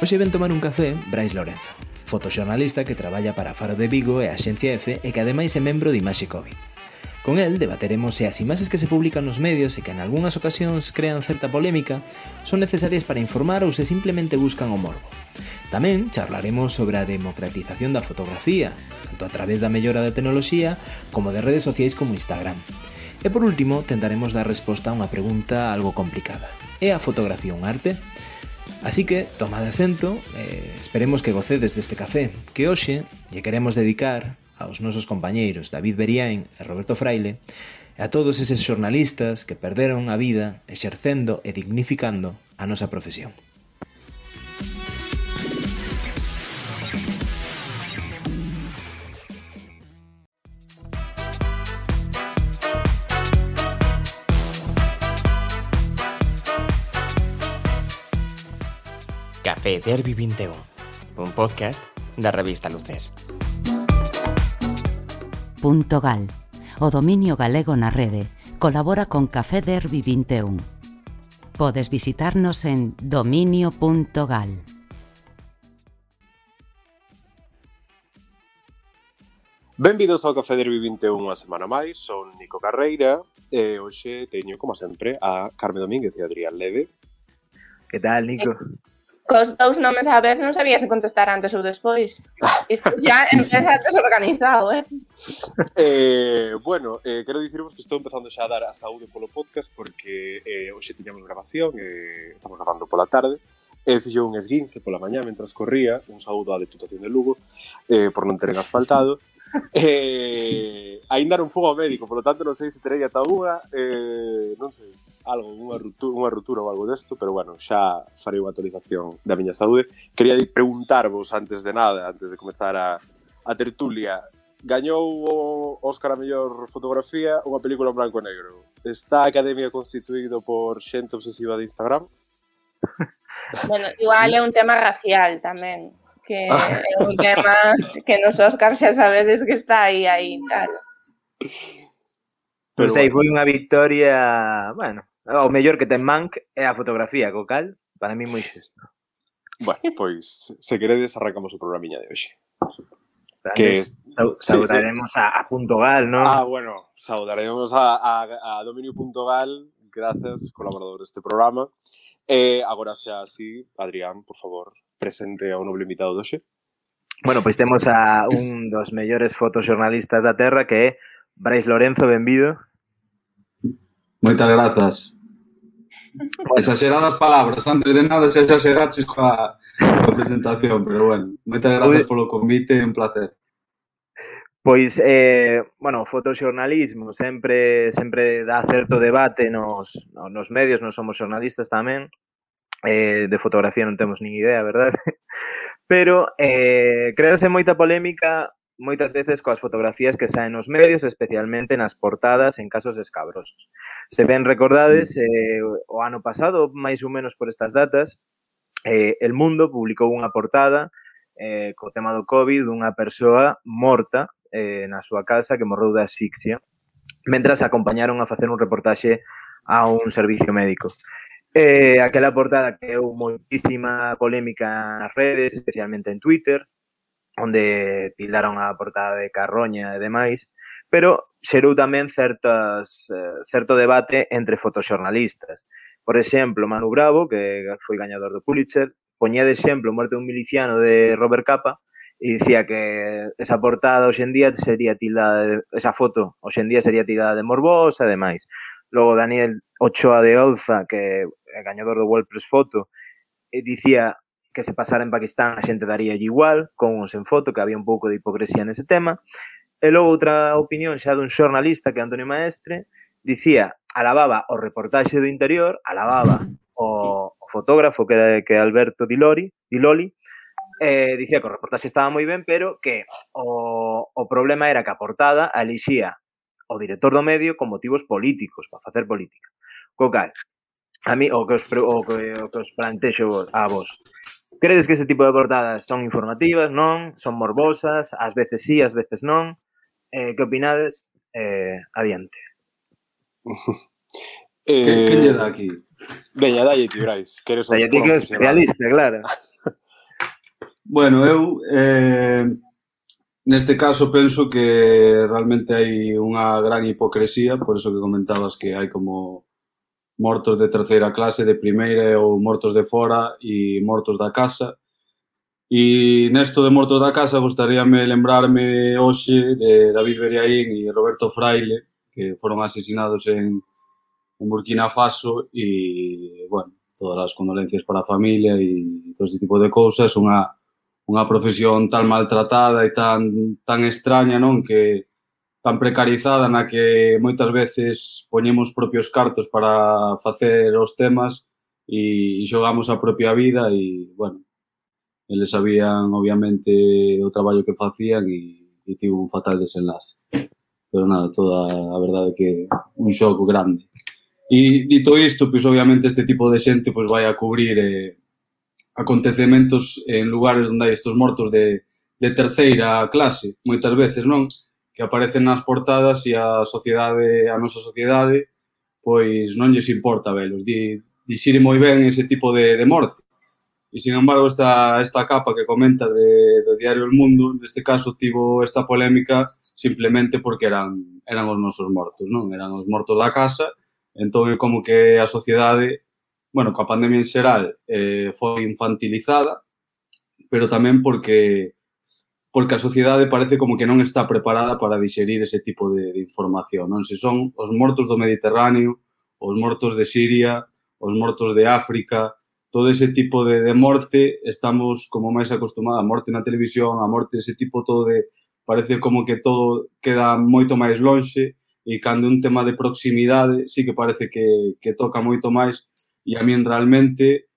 Hoxe ven tomar un café Brais Lorenzo, fotoxornalista que traballa para Faro de Vigo e a Xencia F e que ademais é membro de Imaxe Covid. Con el debateremos se as imaxes que se publican nos medios e que en algunhas ocasións crean certa polémica son necesarias para informar ou se simplemente buscan o morbo. Tamén charlaremos sobre a democratización da fotografía, tanto a través da mellora da tecnoloxía como de redes sociais como Instagram. E por último, tentaremos dar resposta a unha pregunta algo complicada. É a fotografía un arte? Así que, tomad asento, eh, esperemos que gocedes deste café, que hoxe lle queremos dedicar aos nosos compañeiros David Beriain e Roberto Fraile, e a todos eses xornalistas que perderon a vida exercendo e dignificando a nosa profesión. Café Derby 21, un podcast da revista Luces. Gal. O dominio galego na rede colabora con Café Derby 21. Podes visitarnos en dominio.gal. Benvidos ao Café Derby 21 unha semana máis, son Nico Carreira e hoxe teño, como sempre, a Carme Domínguez e Adrián Leve. Que tal, Nico? cos dous nomes á vez non sabía se contestar antes ou despois. Ah. Isto xa empeza desorganizado, eh? eh bueno, eh, quero dicirvos que estou empezando xa a dar a saúde polo podcast porque eh, hoxe tiñamos grabación, eh, estamos grabando pola tarde, e eh, fixo un esguince pola mañá mentras corría, un saúdo á Deputación de Lugo, eh, por non teren asfaltado, eh, ainda non fogo ao médico, polo tanto non sei se terei ata unha, eh, non sei, algo, unha ruptura, unha ruptura ou algo desto, pero bueno, xa farei unha actualización da miña saúde. Quería preguntarvos antes de nada, antes de comezar a, a tertulia, gañou o Óscar a mellor fotografía unha película en branco e negro. Está a Academia constituído por xente obsesiva de Instagram? bueno, igual é un tema racial tamén que é un tema que nos Óscar xa sabedes que está aí, aí, tal. Pero, pois aí foi unha victoria, bueno, o mellor que ten Mank é a fotografía, co cal, para mí moi xusto. Bueno, pois, se queredes, arrancamos o programiña de hoxe. Que saudaremos sí, sí. a, a Punto Gal, ¿no? Ah, bueno, saudaremos a, a, a Dominio Punto Gal, gracias, colaborador deste programa. Eh, agora xa así, Adrián, por favor, presente ao noble invitado doxe? Bueno, pois temos a un dos mellores fotoxornalistas da Terra que é Brais Lorenzo, benvido. Moitas grazas. Exageradas palabras, antes de nada se exageraches coa, coa presentación, pero bueno, moitas grazas pois- polo convite, un placer. Pois, eh, bueno, fotoxornalismo sempre sempre dá certo debate nos, nos medios, non somos xornalistas tamén, Eh, de fotografía non temos nin idea, verdade? Pero eh, crease moita polémica moitas veces coas fotografías que saen nos medios, especialmente nas portadas en casos escabrosos. Se ven recordades mm. eh, o ano pasado, máis ou menos por estas datas, eh, El Mundo publicou unha portada eh, co tema do COVID dunha persoa morta eh, na súa casa que morreu de asfixia mentras acompañaron a facer un reportaxe a un servicio médico. Eh, aquela portada que creou moitísima polémica nas redes, especialmente en Twitter, onde tildaron a portada de Carroña e demais, pero xerou tamén certas, eh, certo debate entre fotoxornalistas. Por exemplo, Manu Bravo, que foi gañador do Pulitzer, poñía de exemplo Morte dun miliciano de Robert Capa, e dicía que esa portada hoxendía sería tildada de, esa foto hoxendía sería tildada de morbosa e demais. Logo Daniel Ochoa de Olza, que gañador do World Press Photo, e dicía que se pasara en Pakistán a xente daría igual, con uns en foto, que había un pouco de hipocresía nese tema. E logo outra opinión xa dun xornalista que Antonio Maestre dicía, alababa o reportaxe do interior, alababa o, o fotógrafo que, que Alberto Dilori, Diloli, eh, dicía que o reportaxe estaba moi ben, pero que o, o problema era que a portada alixía o director do medio con motivos políticos, para facer política. Co cal, a mí, o que os, o que, o que os plantexo a vos. Credes que ese tipo de portadas son informativas, non? Son morbosas, ás veces sí, ás veces non. Eh, que opinades? Eh, adiante. eh, que, que lle dá aquí? Veña, dalle ti, Brais. Que eres dalle ti que é especialista, claro. bueno, eu... Eh, Neste caso penso que realmente hai unha gran hipocresía, por eso que comentabas que hai como mortos de terceira clase, de primeira ou mortos de fora e mortos da casa. E nesto de mortos da casa gostaríame lembrarme hoxe de David Beriaín e Roberto Fraile, que foron asesinados en, en Burkina Faso e, bueno, todas as condolencias para a familia e todo ese tipo de cousas, unha, unha profesión tan maltratada e tan, tan extraña, non? Que, tan precarizada na que moitas veces poñemos propios cartos para facer os temas e, e xogamos a propia vida e, bueno, eles sabían obviamente o traballo que facían e, e tivo un fatal desenlace. Pero nada, toda a verdade que un xogo grande. E dito isto, pois obviamente este tipo de xente pois vai a cubrir eh, acontecementos en lugares onde hai estes mortos de, de terceira clase, moitas veces, non? que aparecen nas portadas e a sociedade, a nosa sociedade, pois non lles importa velos, di, dixire moi ben ese tipo de, de morte. E, sin embargo, esta, esta capa que comenta de, do diario El Mundo, neste caso tivo esta polémica simplemente porque eran, eran os nosos mortos, non? Eran os mortos da casa, entón é como que a sociedade, bueno, coa pandemia en xeral, eh, foi infantilizada, pero tamén porque porque a sociedade parece como que non está preparada para digerir ese tipo de, de información. Non se son os mortos do Mediterráneo, os mortos de Siria, os mortos de África, todo ese tipo de, de morte estamos como máis acostumados, a morte na televisión, a morte ese tipo todo de parece como que todo queda moito máis lonxe e cando un tema de proximidade sí que parece que, que toca moito máis e a min realmente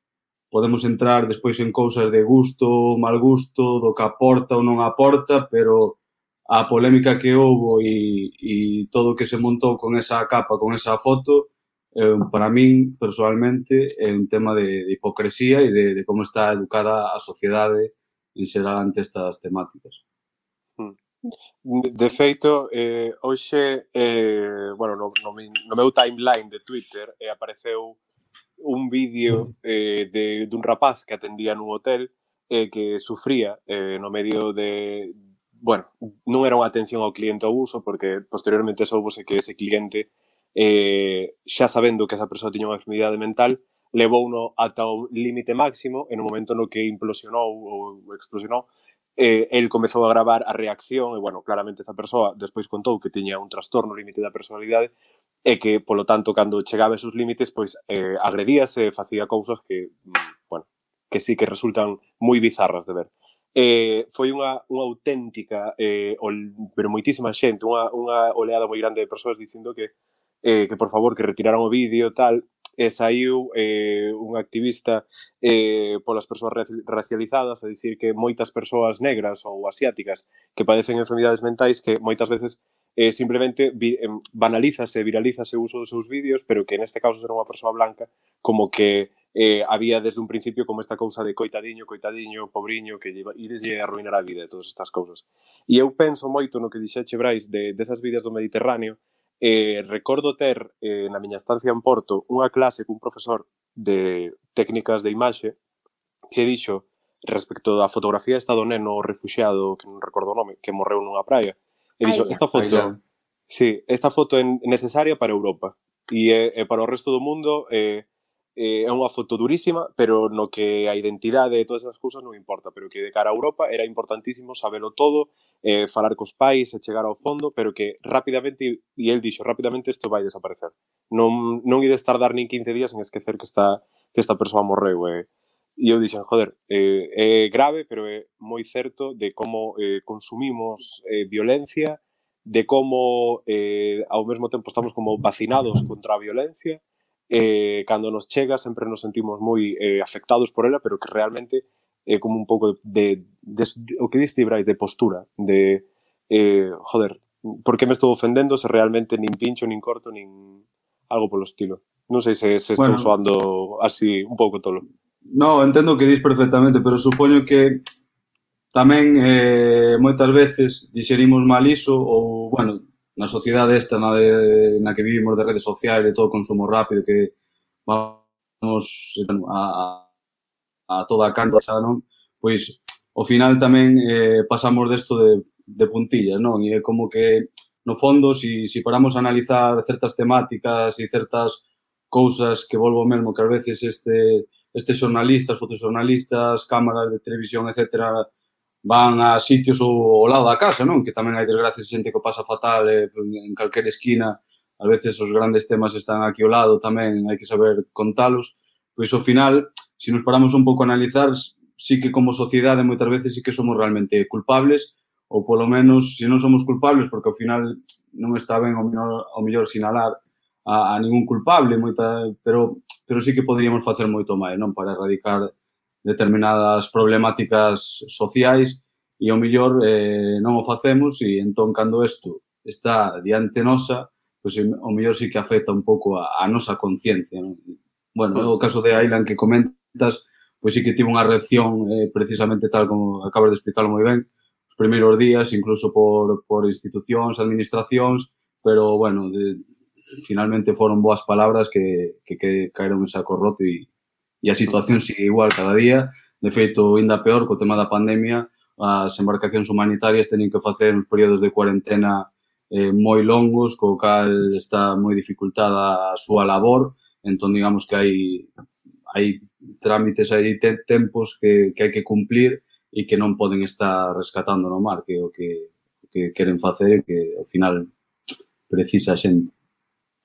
podemos entrar despois en cousas de gusto, mal gusto, do que aporta ou non aporta, pero a polémica que houbo e, e todo o que se montou con esa capa, con esa foto, eh, para min, personalmente, é un tema de, de hipocresía e de, de como está educada a sociedade en xeral ante estas temáticas. De feito, eh, hoxe, eh, bueno, no, no, no meu timeline de Twitter eh, apareceu un vídeo eh, de, dun rapaz que atendía nun hotel eh, que sufría eh, no medio de, bueno, non era unha atención ao cliente abuso porque posteriormente soubose que ese cliente eh, xa sabendo que esa persoa tiña unha enfermidade mental levou uno ata o límite máximo en o momento no que implosionou ou explosionou eh, el comezou a gravar a reacción e, bueno, claramente esa persoa despois contou que tiña un trastorno límite da personalidade e que, polo tanto, cando chegaba esos límites, pois eh, agredíase e facía cousas que, mm, bueno, que sí que resultan moi bizarras de ver. Eh, foi unha, unha auténtica, eh, ol, pero moitísima xente, unha, unha oleada moi grande de persoas dicindo que, eh, que por favor, que retiraran o vídeo, tal, e saiu eh, un activista eh, polas persoas racializadas a dicir que moitas persoas negras ou asiáticas que padecen enfermidades mentais que moitas veces eh, simplemente vi, eh, banalízase, viralízase o uso dos seus vídeos, pero que neste caso era unha persoa blanca, como que eh, había desde un principio como esta cousa de coitadiño, coitadiño, pobriño, que ides a arruinar a vida e todas estas cousas. E eu penso moito no que dixeche Brais de, desas vidas do Mediterráneo, eh, recordo ter eh, na miña estancia en Porto unha clase cun profesor de técnicas de imaxe que dixo respecto da fotografía esta do neno refugiado, que non recordo o nome, que morreu nunha praia. E dixo, esta foto, sí, esta foto é necesaria para Europa e, e para o resto do mundo eh, eh, é unha foto durísima, pero no que a identidade e todas esas cousas non importa, pero que de cara a Europa era importantísimo sabelo todo eh, falar cos pais e chegar ao fondo, pero que rapidamente, e el dixo, rapidamente isto vai desaparecer. Non, non ides tardar nin 15 días en esquecer que esta, que esta persoa morreu. Eh. E eu dixen, joder, eh, é grave, pero é moi certo de como eh, consumimos eh, violencia, de como eh, ao mesmo tempo estamos como vacinados contra a violencia, eh, cando nos chega sempre nos sentimos moi eh, afectados por ela, pero que realmente eh, como un pouco de, de, de o que diste Brai, de postura, de eh, joder, por que me estou ofendendo se realmente nin pincho, nin corto, nin algo polo estilo. Non sei se, se estou bueno, soando así un pouco tolo. No, entendo que dis perfectamente, pero supoño que tamén eh, moitas veces dixerimos mal iso ou, bueno, na sociedade esta na, de, na que vivimos de redes sociais, de todo consumo rápido, que vamos eh, a, a a toda a carne xa, non? Pois, ao final tamén eh, pasamos desto de, de puntillas, non? E é como que, no fondo, si, si paramos a analizar certas temáticas e certas cousas que volvo mesmo que ás veces este estes xornalistas, fotoxornalistas, cámaras de televisión, etc., van a sitios ao, ao lado da casa, non? Que tamén hai desgracias xente que pasa fatal eh, en calquer esquina. A veces os grandes temas están aquí ao lado tamén, hai que saber contalos. Pois ao final se nos paramos un pouco a analizar, sí que como sociedade moitas veces sí que somos realmente culpables, ou polo menos, se non somos culpables, porque ao final non está ben ao mellor, o mellor sinalar a, a ningún culpable, moita, pero, pero sí que poderíamos facer moito máis, non? Para erradicar determinadas problemáticas sociais e ao mellor eh, non o facemos e entón cando isto está diante nosa, pois pues, ao mellor sí que afecta un pouco a, a nosa conciencia, non? Bueno, o caso de Ailan que comenta ventas, pois sí que tivo unha reacción eh, precisamente tal como acabas de explicarlo moi ben, os primeiros días, incluso por, por institucións, administracións, pero, bueno, de, finalmente foron boas palabras que, que, que caeron en saco roto e, e a situación sigue igual cada día. De feito, ainda peor, co tema da pandemia, as embarcacións humanitarias teñen que facer uns períodos de cuarentena eh, moi longos, co cal está moi dificultada a súa labor, entón digamos que hai hai trámites, hai te, tempos que, que hai que cumplir e que non poden estar rescatando no mar, que o que, que queren facer que ao final precisa a xente.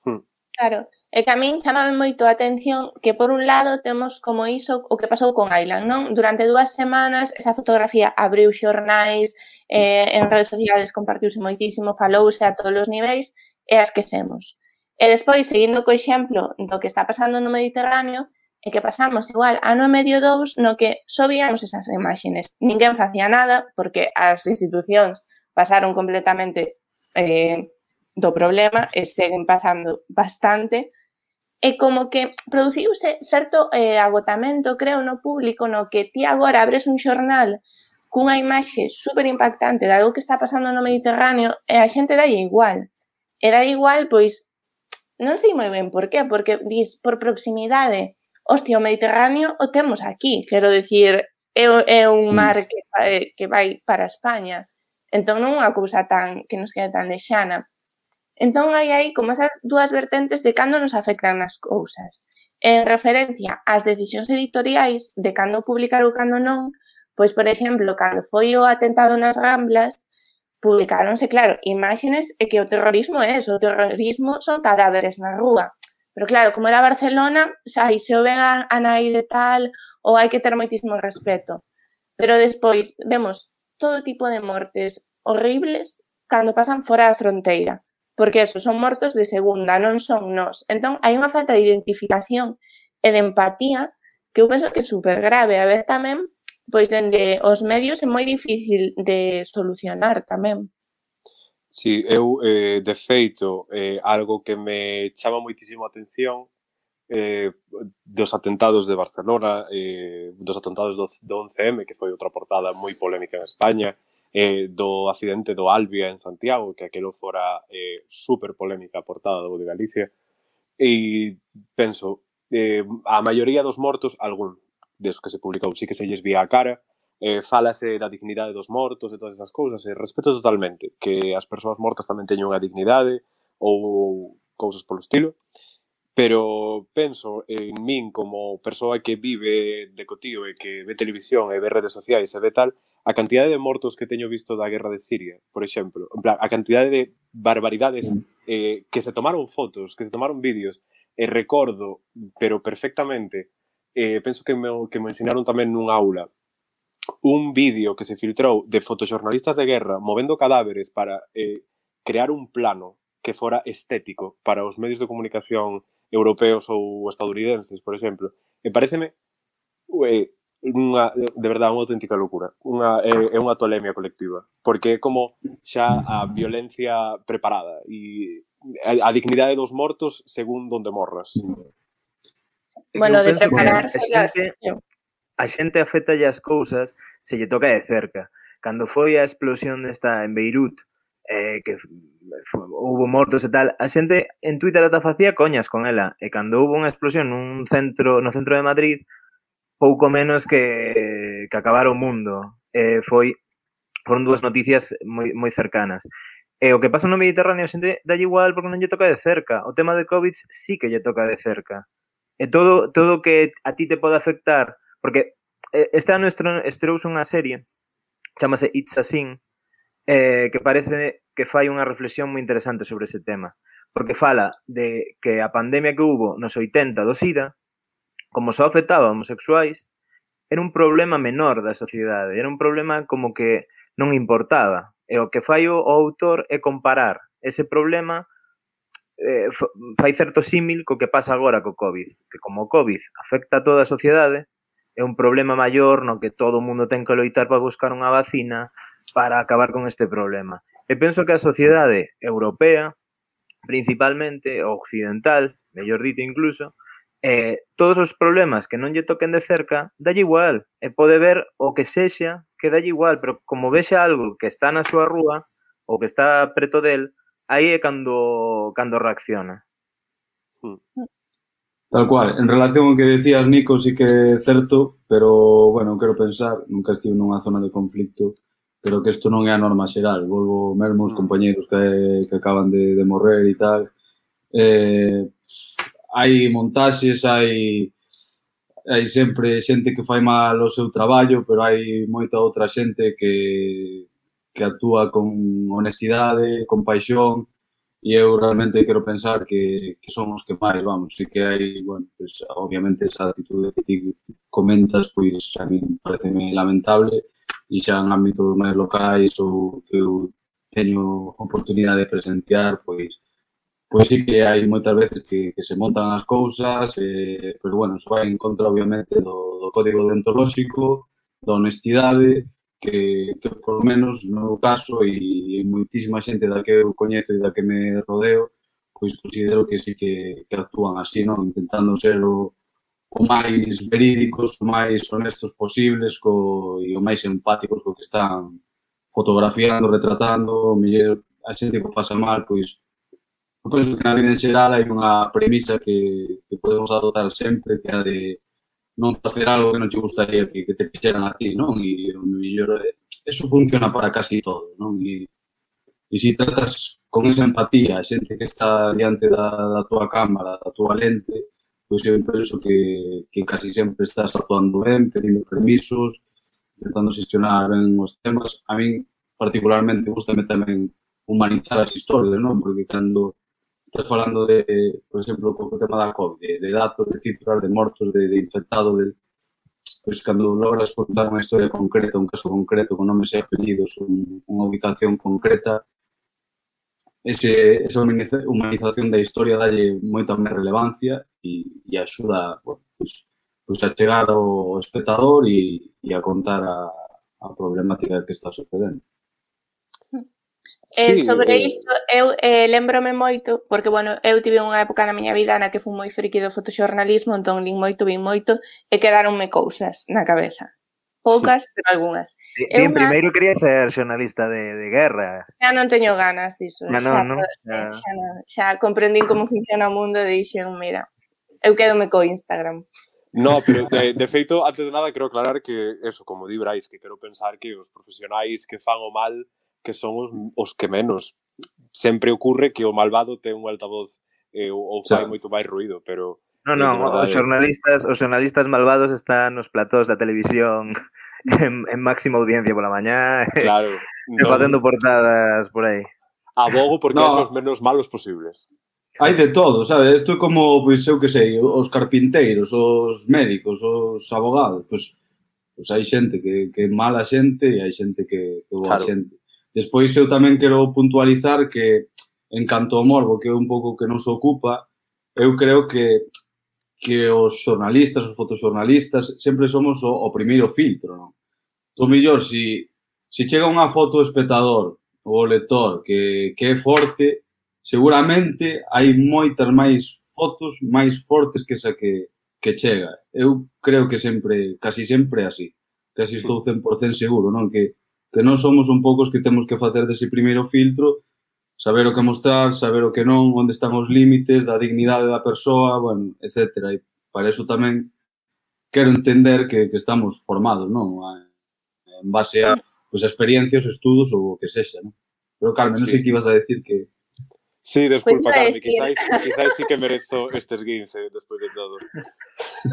Hmm. Claro, e que a min chamame moito a atención que por un lado temos como iso o que pasou con Island, non? Durante dúas semanas esa fotografía abriu xornais, eh, en redes sociales compartiuse moitísimo, falouse a todos os niveis e a esquecemos. E despois, seguindo co exemplo do que está pasando no Mediterráneo, e que pasamos igual ano e medio dous no que só víamos esas imaxes. Ninguén facía nada porque as institucións pasaron completamente eh, do problema e seguen pasando bastante e como que produciuse certo eh, agotamento, creo, no público no que ti agora abres un xornal cunha imaxe super impactante de algo que está pasando no Mediterráneo e a xente dalle igual. E dalle igual, pois, non sei moi ben por qué, porque dis, por proximidade, hostia, o Mediterráneo o temos aquí, quero dicir, é, é un mm. mar que, eh, que vai para España. Entón non é unha cousa tan que nos quede tan lexana. Entón hai aí como esas dúas vertentes de cando nos afectan as cousas. En referencia ás decisións editoriais de cando publicar ou cando non, pois, por exemplo, cando foi o atentado nas Ramblas, publicáronse, claro, imágenes e que o terrorismo é eso, o terrorismo son cadáveres na rúa. Pero claro, como era Barcelona, xa, aí se o ven a, a nai de tal, ou hai que ter moitísimo respeto. Pero despois vemos todo tipo de mortes horribles cando pasan fora da fronteira, porque eso son mortos de segunda, non son nós. Entón, hai unha falta de identificación e de empatía que eu penso que é super grave. A ver tamén, pois dende os medios é moi difícil de solucionar tamén. Sí, eu, eh, de feito, eh, algo que me chama moitísimo a atención eh, dos atentados de Barcelona, eh, dos atentados do, do 11M, que foi outra portada moi polémica en España, eh, do accidente do Albia en Santiago, que aquelo fora eh, super polémica a portada do de Galicia, e penso, eh, a maioría dos mortos, algún dos que se publicou, sí que se lles vía a cara, eh, falase da dignidade dos mortos e todas esas cousas, e respeto totalmente que as persoas mortas tamén teñen unha dignidade ou cousas polo estilo, pero penso en min como persoa que vive de cotío e que ve televisión e ve redes sociais e ve tal, a cantidade de mortos que teño visto da guerra de Siria, por exemplo, en plan, a cantidade de barbaridades mm. eh, que se tomaron fotos, que se tomaron vídeos, e recordo, pero perfectamente, eh, penso que me, que me ensinaron tamén nun aula, un vídeo que se filtrou de fotoxornalistas de guerra movendo cadáveres para eh, crear un plano que fora estético para os medios de comunicación europeos ou estadounidenses, por exemplo. E pareceme eh, unha, de verdade, unha auténtica locura. Unha, é, é unha tolemia colectiva. Porque é como xa a violencia preparada e a, a dignidade dos mortos según donde morras. Bueno, de prepararse... Bueno, a xente afecta as cousas se lle toca de cerca. Cando foi a explosión desta en Beirut, eh, que houve mortos e tal, a xente en Twitter ata facía coñas con ela. E cando houve unha explosión nun centro, no centro de Madrid, pouco menos que, que acabar o mundo. Eh, foi foron dúas noticias moi, moi cercanas. E o que pasa no Mediterráneo a xente dalle igual porque non lle toca de cerca. O tema de Covid sí que lle toca de cerca. E todo todo que a ti te pode afectar Porque eh, este ano estreouse unha serie chamase It's a Sin eh, que parece que fai unha reflexión moi interesante sobre ese tema. Porque fala de que a pandemia que hubo nos 80 do SIDA como só afectaba a homosexuais era un problema menor da sociedade era un problema como que non importaba. E o que fai o, o autor é comparar ese problema eh, fai certo símil co que pasa agora co COVID que como o COVID afecta a toda a sociedade é un problema maior no que todo o mundo ten que loitar para buscar unha vacina para acabar con este problema. E penso que a sociedade europea, principalmente, occidental, mellor dito incluso, eh, todos os problemas que non lle toquen de cerca, dalle igual, e pode ver o que sexa que dalle igual, pero como vexe algo que está na súa rúa, ou que está preto del, aí é cando, cando reacciona. Hmm. Tal cual. En relación ao que decías, Nico, sí que é certo, pero, bueno, quero pensar, nunca estive nunha zona de conflicto, pero que isto non é a norma xeral. Volvo mesmo os mm. compañeros que, que acaban de, de morrer e tal. Eh, hai montaxes, hai hai sempre xente que fai mal o seu traballo, pero hai moita outra xente que que actúa con honestidade, con paixón e eu realmente quero pensar que, que son os que máis, vamos, e que hai, bueno, pues, obviamente esa actitude que ti comentas, pois a mí parece lamentable, e xa en ámbitos máis locais ou que eu teño oportunidade de presenciar, pois pois sí que hai moitas veces que, que se montan as cousas, eh, pero bueno, iso vai en contra obviamente do, do código deontolóxico, da honestidade, que, que por lo menos no caso e, e moitísima xente da que eu coñezo e da que me rodeo pois considero que sí que, que actúan así, non? intentando ser o, o máis verídicos, o máis honestos posibles co, e o máis empáticos co que están fotografiando, retratando, mellor a xente que pasa mal, pois eu penso que na vida en xeral hai unha premisa que, que podemos adotar sempre, que é a de non facer algo que non te gustaría que, que te fixeran a ti, non? E o mellor, eso funciona para casi todo, non? E, e se si tratas con esa empatía a xente que está diante da, da tua cámara, da tua lente, pois eu penso que, que casi sempre estás actuando ben, pedindo permisos, intentando xestionar ben os temas. A min particularmente gustame tamén humanizar as historias, non? Porque cando estás falando de, por exemplo, co tema da COVID, de, de datos, de cifras, de mortos, de, de infectados, de, pois cando logras contar unha historia concreta, un caso concreto, con nomes e apelidos, un, unha ubicación concreta, ese, esa humanización da historia dalle moita máis relevancia e, e axuda bueno, pois, pois a chegar ao espectador e, e a contar a, a problemática que está sucedendo. Eh, sí, eh, sobre eh... isto, eu eh, lembrome moito, porque, bueno, eu tive unha época na miña vida na que fui moi friki do fotoxornalismo, entón lin moito, vin moito, e quedaronme cousas na cabeza. Poucas, sí. pero algunhas. Eu Bien, una... primeiro quería ser xornalista de, de guerra. Xa non teño ganas disso. Xa, no, no, xa, xa, non, xa comprendín como funciona o mundo e dixen, mira, eu quedome co Instagram. No, pero de, de feito, antes de nada, quero aclarar que eso, como di Brais, que quero pensar que os profesionais que fan o mal que son os, os que menos. Sempre ocurre que o malvado ten un altavoz eh, ou fai moito máis ruido, pero No, non, os xornalistas, os xornalistas malvados están nos platós da televisión en, en máxima audiencia pola mañá. Claro. E non. facendo portadas por aí. Abogo porque no. os menos malos posibles. Hai de todo, sabes? Isto é como, pois, eu que sei, os carpinteiros, os médicos, os abogados, pois, pois hai xente que, que mala xente e hai xente que, que boa claro. xente. Despois eu tamén quero puntualizar que en canto ao morbo, que é un pouco que nos ocupa, eu creo que que os xornalistas, os fotoxornalistas, sempre somos o, o primeiro filtro, non? Tú millor, si, si chega unha foto o espectador ou o lector que, que é forte, seguramente hai moitas máis fotos máis fortes que esa que, que chega. Eu creo que sempre, casi sempre así. Casi estou 100% seguro, non? Que que non somos un poucos que temos que facer dese primeiro filtro, saber o que mostrar, saber o que non, onde están os límites da dignidade da persoa, bueno, etc. E para eso tamén quero entender que, que estamos formados, non? En base a pues, experiencias, estudos ou o que sexa, non? Pero Carmen, sí. non sei que ibas a decir que... Sí, desculpa, pues Carmen, quizáis, quizáis sí que merezo este esguince despois de todo.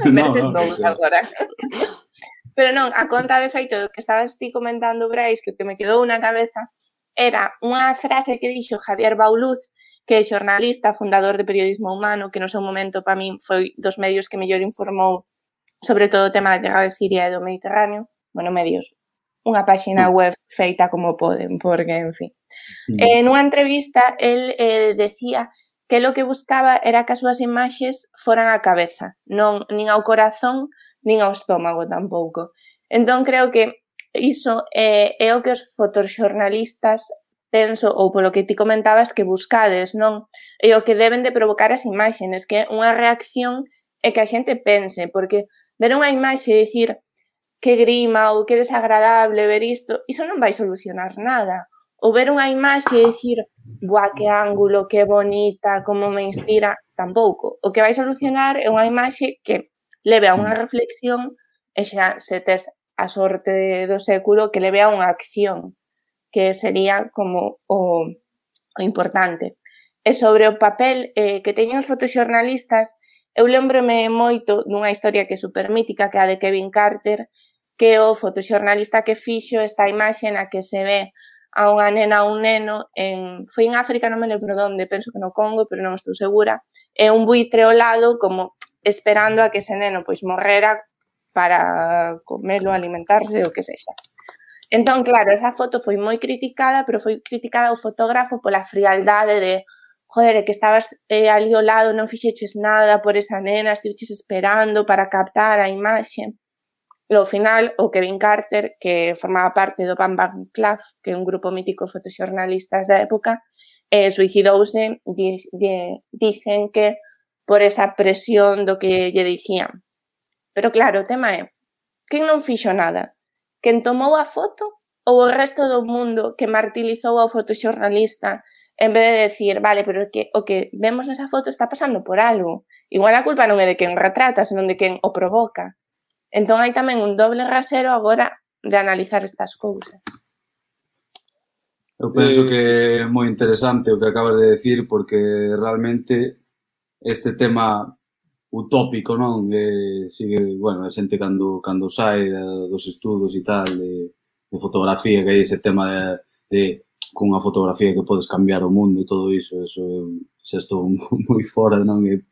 no, mereces no, todos no, claro. agora. Pero non, a conta de feito do que estabas ti comentando, Brais, que o que me quedou na cabeza era unha frase que dixo Javier Bauluz, que é xornalista, fundador de Periodismo Humano, que no seu momento para min foi dos medios que mellor informou sobre todo o tema da guerra de Siria e do Mediterráneo. Bueno, medios, unha páxina web feita como poden, porque, en fin. Mm. Eh, nunha entrevista, el eh, decía que lo que buscaba era que as súas imaxes foran á cabeza, non nin ao corazón, nin ao estómago tampouco. Entón creo que iso é, é o que os fotoxornalistas penso, ou polo que ti comentabas, que buscades, non? E o que deben de provocar as imágenes, que é unha reacción é que a xente pense, porque ver unha imaxe e dicir que grima ou que desagradable ver isto, iso non vai solucionar nada. Ou ver unha imaxe e dicir, buah, que ángulo, que bonita, como me inspira, tampouco. O que vai solucionar é unha imaxe que leve a unha mm. reflexión e xa se tes a sorte do século que leve a unha acción que sería como o, o importante. E sobre o papel eh, que teñen os fotoxornalistas, eu lembrome moito dunha historia que é supermítica, que é a de Kevin Carter, que é o fotoxornalista que fixo esta imaxe na que se ve a unha nena ou un neno en foi en África, non me lembro onde, penso que no Congo, pero non estou segura, é un buitre ao lado como esperando a que ese neno pois morrera para comelo, alimentarse, o que sexa. Entón, claro, esa foto foi moi criticada, pero foi criticada o fotógrafo pola frialdade de joder, que estabas eh, ali ao lado, non fixeches nada por esa nena, estiveches esperando para captar a imaxe. E ao final, o Kevin Carter, que formaba parte do Bam Bam Club, que é un grupo mítico de fotoxornalistas da época, eh, suicidouse, di, di, dicen que por esa presión do que lle dicían. Pero claro, o tema é, quen non fixo nada? Quen tomou a foto ou o resto do mundo que martilizou ao fotoxornalista en vez de decir, vale, pero que o que vemos nesa foto está pasando por algo. Igual a culpa non é de quen retrata, senón de quen o provoca. Entón hai tamén un doble rasero agora de analizar estas cousas. Eu penso eh, que é moi interesante o que acabas de decir porque realmente este tema utópico, non? Eh, sigue, bueno, a xente cando, cando sai dos estudos e tal de, de fotografía, que hai ese tema de, de cunha fotografía que podes cambiar o mundo e todo iso, eso xa estou moi fora, non? E,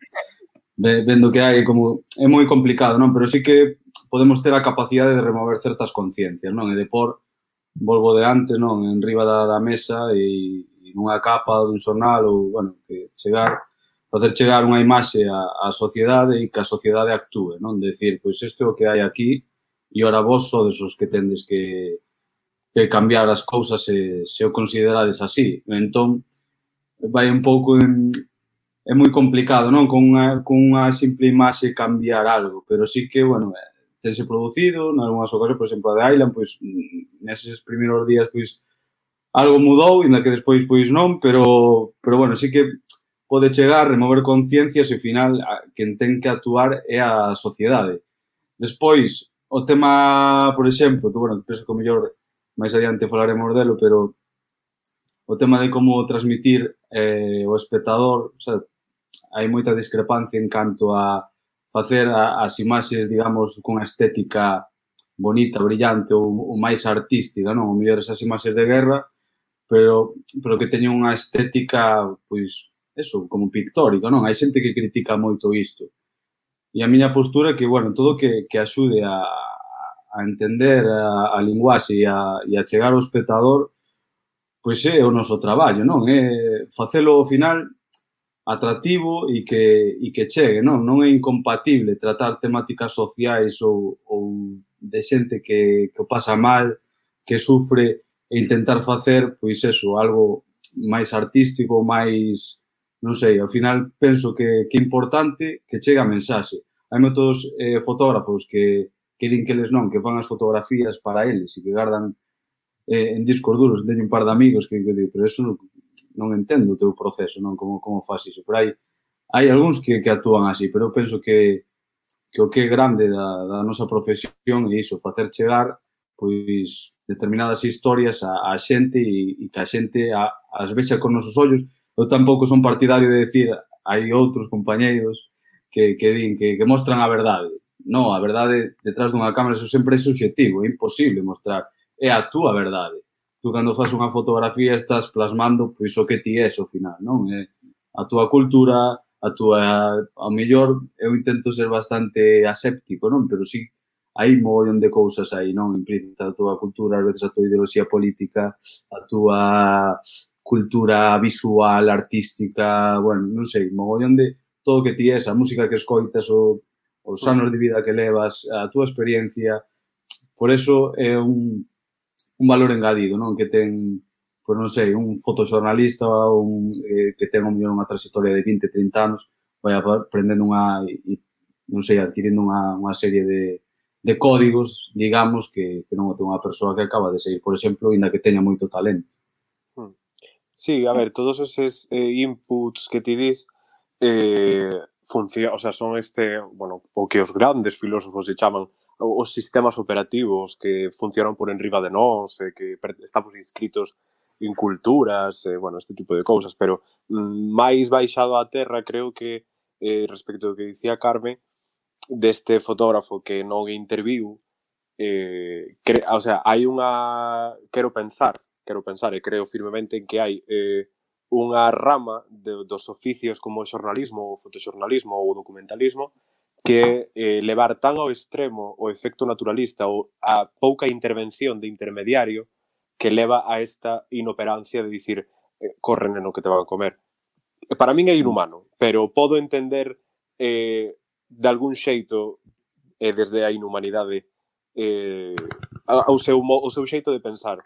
vendo que hai como é moi complicado, non? Pero sí que podemos ter a capacidade de remover certas conciencias, non? E de por volvo de antes, non? En riba da, da mesa e, e nunha capa dun xornal ou, bueno, que chegar facer chegar unha imaxe á, á sociedade e que a sociedade actúe, non? De decir, pois isto é o que hai aquí e ora vos sodes os que tendes que, que cambiar as cousas se, se o considerades así. Entón, vai un pouco en, é moi complicado, non? Con unha, con unha simple imaxe cambiar algo, pero sí que, bueno, eh, tense producido, en algunhas ocasións, por exemplo, a de Island, pois, mm, neses primeiros días, pois, algo mudou, ainda que despois, pois, non, pero, pero bueno, sí que pode chegar, remover conciencias e, ao final, a, quen ten que actuar é a sociedade. Despois, o tema, por exemplo, que, bueno, penso que o mellor máis adiante falaremos delo, pero o tema de como transmitir eh, o espectador, o sea, hai moita discrepancia en canto a facer a, as imaxes, digamos, con estética bonita, brillante ou, ou máis artística, non? O mellor esas imaxes de guerra, pero pero que teñen unha estética pois eso, como pictórico, non? Hai xente que critica moito isto. E a miña postura é que, bueno, todo que, que axude a, a entender a, a linguaxe e a, e a chegar ao espectador, pois é o noso traballo, non? É facelo ao final atractivo e que, e que chegue, non? Non é incompatible tratar temáticas sociais ou, ou de xente que, que o pasa mal, que sufre e intentar facer, pois eso, algo máis artístico, máis non sei, ao final penso que, que é importante que chegue a mensaxe. Hai moitos eh, fotógrafos que, que din que les non, que fan as fotografías para eles e que gardan eh, en discos duros. Teño un par de amigos que, que digo, pero eso non, non entendo o teu proceso, non como, como faz iso. Pero hai, hai algúns que, que actúan así, pero eu penso que, que o que é grande da, da nosa profesión é iso, facer chegar pois determinadas historias a, a xente e, e que a xente a, as vexa con nosos ollos eu tampouco son partidario de decir hai outros compañeiros que, que din que, que mostran a verdade. Non, a verdade detrás dunha cámara eso sempre é subjetivo, é imposible mostrar. É a túa verdade. Tú cando faz unha fotografía estás plasmando pois o que ti és ao final, non? É a túa cultura, a túa ao mellor eu intento ser bastante aséptico, non? Pero si sí, hai mogollón de cousas aí, non? Implícita a túa cultura, a veces a túa ideoloxía política, a túa cultura visual, artística, bueno, non sei, mogollón de todo o que ti és, a música que escoitas, o, os anos de vida que levas, a túa experiencia. Por eso é un, un valor engadido, non? Que ten, pois non sei, un fotoxornalista ou un, eh, que ten un, unha trayectoria de 20, 30 anos, vai aprendendo unha, e, non sei, adquirindo unha, unha serie de, de códigos, digamos, que, que non o ten unha persoa que acaba de seguir, por exemplo, inda que teña moito talento. Sí, a ver, todos eses eh, inputs que ti dis eh, funciona, o sea, son este, bueno, o que os grandes filósofos se chaman os sistemas operativos que funcionan por enriba de nós, eh, que estamos inscritos en culturas, eh, bueno, este tipo de cousas, pero mm, máis baixado á terra creo que eh, respecto ao que dicía Carme deste fotógrafo que non interviu eh, cre, o sea, hai unha quero pensar quero pensar e creo firmemente en que hai eh, unha rama de, dos oficios como o xornalismo, o fotoxornalismo ou o documentalismo que eh, levar tan ao extremo o efecto naturalista ou a pouca intervención de intermediario que leva a esta inoperancia de dicir eh, en o que te van a comer. Para min é mm. inhumano, pero podo entender eh, de algún xeito eh, desde a inhumanidade eh, ao seu, o seu xeito de pensar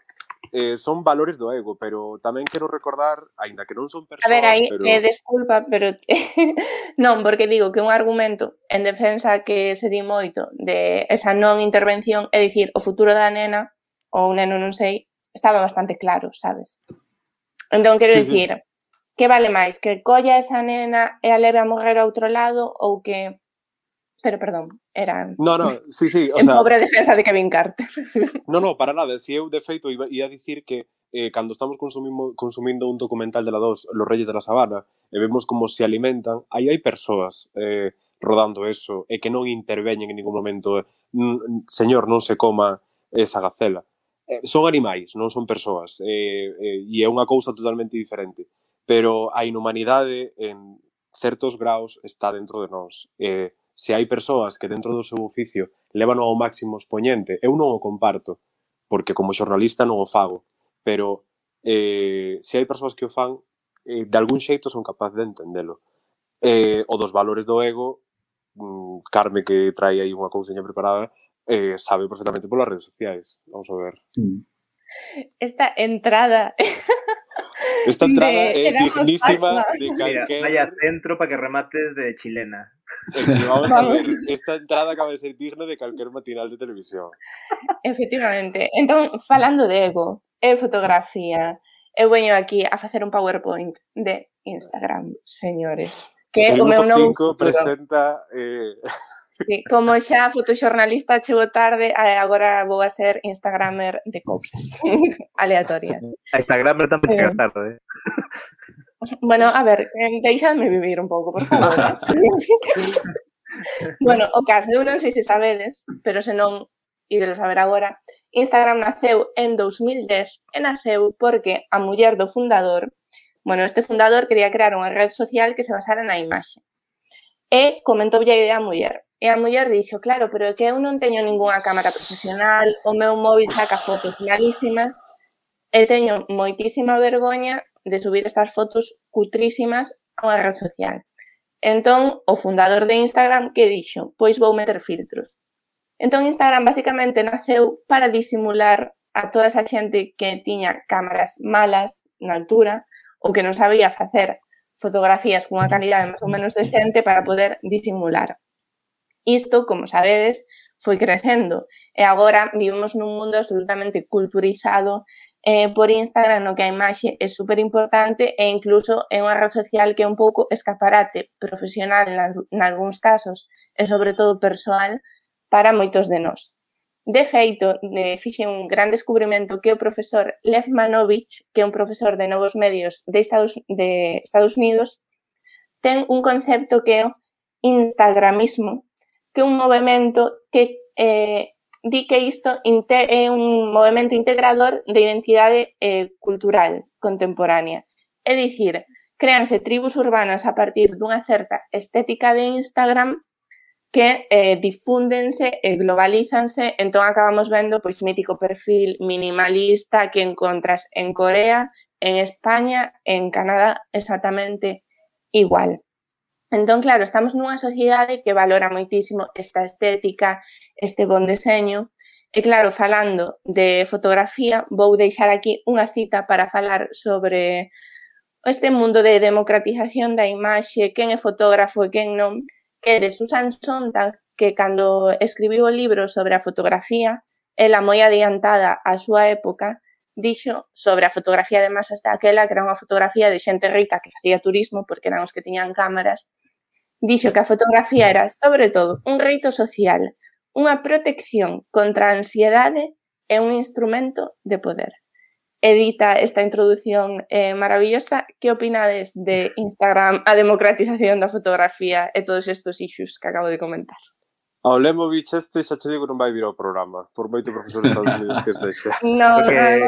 eh, son valores do ego, pero tamén quero recordar, aínda que non son persoas... A ver, aí, pero... eh, desculpa, pero... non, porque digo que un argumento en defensa que se di moito de esa non intervención, é dicir, o futuro da nena, ou neno non sei, estaba bastante claro, sabes? Entón, quero sí, dicir, sí. que vale máis? Que colla esa nena e a leve a morrer a outro lado ou que Pero perdón, era No, no, sí, sí, o en sea, pobre defensa de Kevin Carter. No, no, para nada, si eu de feito iba, ia dicir que eh, cando estamos consumindo, consumindo un documental de la 2, Los Reyes de la Sabana, e vemos como se alimentan, aí hai persoas eh, rodando eso e que non interveñen en ningún momento, eh, señor, non se coma esa gacela. Eh, son animais, non son persoas, eh, eh, e é unha cousa totalmente diferente. Pero a inhumanidade en certos graus está dentro de nós. Eh, se hai persoas que dentro do seu oficio levan ao máximo expoñente, eu non o comparto, porque como xornalista non o fago, pero eh, se hai persoas que o fan, eh, de algún xeito son capaz de entendelo. Eh, o dos valores do ego, mm, Carme que trae aí unha couseña preparada, eh, sabe perfectamente polas redes sociais. Vamos a ver. Mm. Esta entrada Esta entrada é eh, dignísima de calquer... Vaya centro para que remates de chilena. Vamos a ver, esta entrada acaba de ser digna de calquer matinal de televisión. Efectivamente. Entón, falando de ego, e fotografía, eu veño aquí a facer un PowerPoint de Instagram, señores. Que é o meu novo presenta... Eh... Sí, como xa fotoxornalista chego tarde, agora vou a ser instagramer de cousas aleatorias. A instagramer tamén chegas eh. tarde. Bueno, a ver, deixadme vivir un pouco, por favor. Bueno, o caso, eu non sei se sabedes, pero se non, ídelo saber agora, Instagram naceu en 2010 e naceu porque a muller do fundador, bueno, este fundador quería crear unha red social que se basara na imaxe. E comentoulle a idea a muller. E a muller dixo, claro, pero é que eu non teño ningunha cámara profesional, o meu móvil saca fotos malísimas, e teño moitísima vergoña de subir estas fotos cutrísimas a unha red social. Entón, o fundador de Instagram que dixo? Pois vou meter filtros. Entón, Instagram basicamente naceu para disimular a toda esa xente que tiña cámaras malas na altura ou que non sabía facer fotografías cunha calidade máis ou menos decente para poder disimular. Isto, como sabedes, foi crecendo e agora vivimos nun mundo absolutamente culturizado eh, por Instagram no que a imaxe é super importante e incluso é unha rede social que é un pouco escaparate profesional en algúns casos e sobre todo persoal para moitos de nós. De feito, de, fixe un gran descubrimento que o profesor Lev Manovich, que é un profesor de novos medios de Estados, de Estados Unidos, ten un concepto que é o instagramismo, que é un movimento que eh, di que isto é un movimento integrador de identidade eh, cultural contemporánea. É dicir, créanse tribus urbanas a partir dunha certa estética de Instagram que eh, difúndense e globalízanse, entón acabamos vendo pois mítico perfil minimalista que encontras en Corea, en España, en Canadá exactamente igual. Entón, claro, estamos nunha sociedade que valora moitísimo esta estética, este bon deseño, e claro, falando de fotografía, vou deixar aquí unha cita para falar sobre este mundo de democratización da imaxe, quen é fotógrafo e quen non, que de Susan Sontag, que cando escribiu o libro sobre a fotografía, ela moi adiantada á súa época, dixo sobre a fotografía de masas daquela, que era unha fotografía de xente rica que facía turismo, porque eran os que tiñan cámaras, Dixo que a fotografía era, sobre todo, un reito social, unha protección contra a ansiedade e un instrumento de poder. Edita esta introdución eh, maravillosa. Que opinades de Instagram, a democratización da fotografía e todos estes issues que acabo de comentar? Ao Lemovich este xa che digo non vai vir ao programa, por moito profesor de Estados Unidos que sexa. No, que,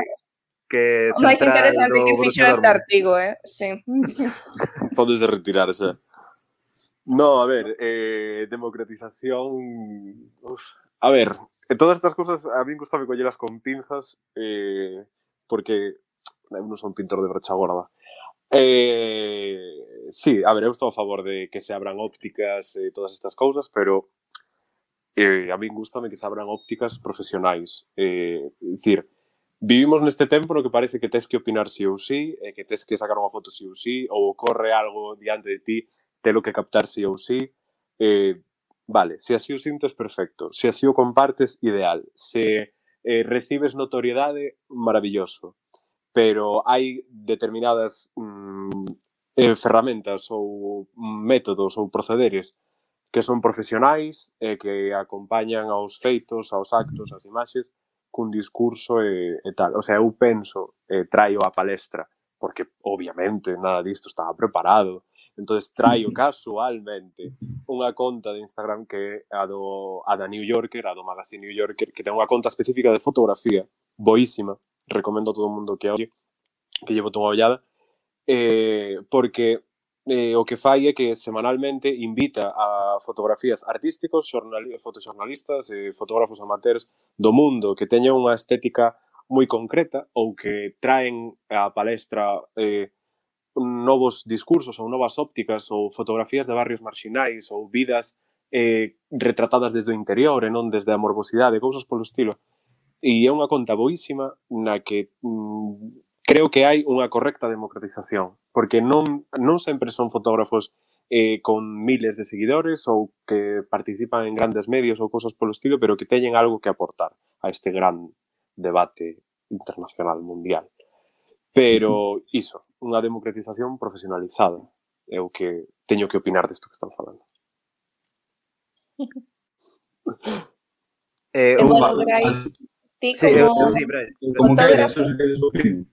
que o máis interesante que fixo este artigo, eh? Sí. Fondes de retirar xa. No, a ver, eh, democratización... Uf. A ver, todas estas cosas a mí gustame collelas con pinzas eh, porque eu non son pintor de brocha gorda. Eh, sí, a ver, eu estou a favor de que se abran ópticas e eh, todas estas cousas, pero eh, a mí gustame que se abran ópticas profesionais. Eh, dicir, vivimos neste tempo no que parece que tes que opinar si ou si, e eh, que tes que sacar unha foto si ou si, ou ocorre algo diante de ti telo que captar si ou si. eh, vale, se así o sintes, perfecto, se así o compartes, ideal, se eh, recibes notoriedade, maravilloso, pero hai determinadas mm, eh, ferramentas ou métodos ou procederes que son profesionais e eh, que acompañan aos feitos, aos actos, ás imaxes, cun discurso e, e tal. O sea, eu penso, e traio a palestra, porque obviamente nada disto estaba preparado, entonces traio casualmente unha conta de Instagram que é a, do, a da New Yorker, a do magazine New Yorker, que ten unha conta específica de fotografía, boísima, recomendo a todo mundo que olle, que llevo toda ollada, eh, porque eh, o que fai é que semanalmente invita a fotografías artísticos, xornal, fotoxornalistas, eh, fotógrafos amateurs do mundo que teña unha estética moi concreta ou que traen a palestra eh, novos discursos ou novas ópticas ou fotografías de barrios marxinais ou vidas eh, retratadas desde o interior e non desde a morbosidade, cousas polo estilo. E é unha conta boísima na que mm, creo que hai unha correcta democratización, porque non, non sempre son fotógrafos eh, con miles de seguidores ou que participan en grandes medios ou cosas polo estilo, pero que teñen algo que aportar a este gran debate internacional mundial. Pero iso, unha democratización profesionalizada. É o que teño que opinar disto que están falando. eh, e bueno, Brais, ti sí, como... Sí, Brais, como queres, se queres opinión.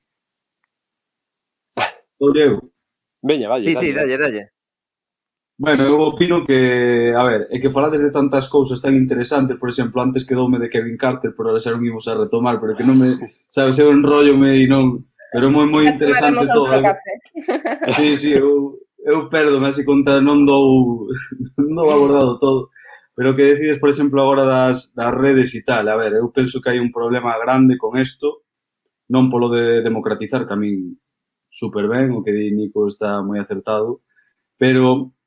Veña, vaya. Sí, dale, sí, dalle, dalle. Bueno, eu opino que, a ver, é que falades de tantas cousas tan interesantes, por exemplo, antes quedoume de Kevin Carter, pero ahora xa non imos a retomar, pero que non me, sabes, eu enrollome e non, Pero moi moi interesante todo. ¿eh? Sí, sí, eu, eu perdo, así conta, non dou, non dou abordado todo. Pero que decides, por exemplo, agora das, das redes e tal, a ver, eu penso que hai un problema grande con isto, non polo de democratizar, que a min super ben, o que di Nico está moi acertado, pero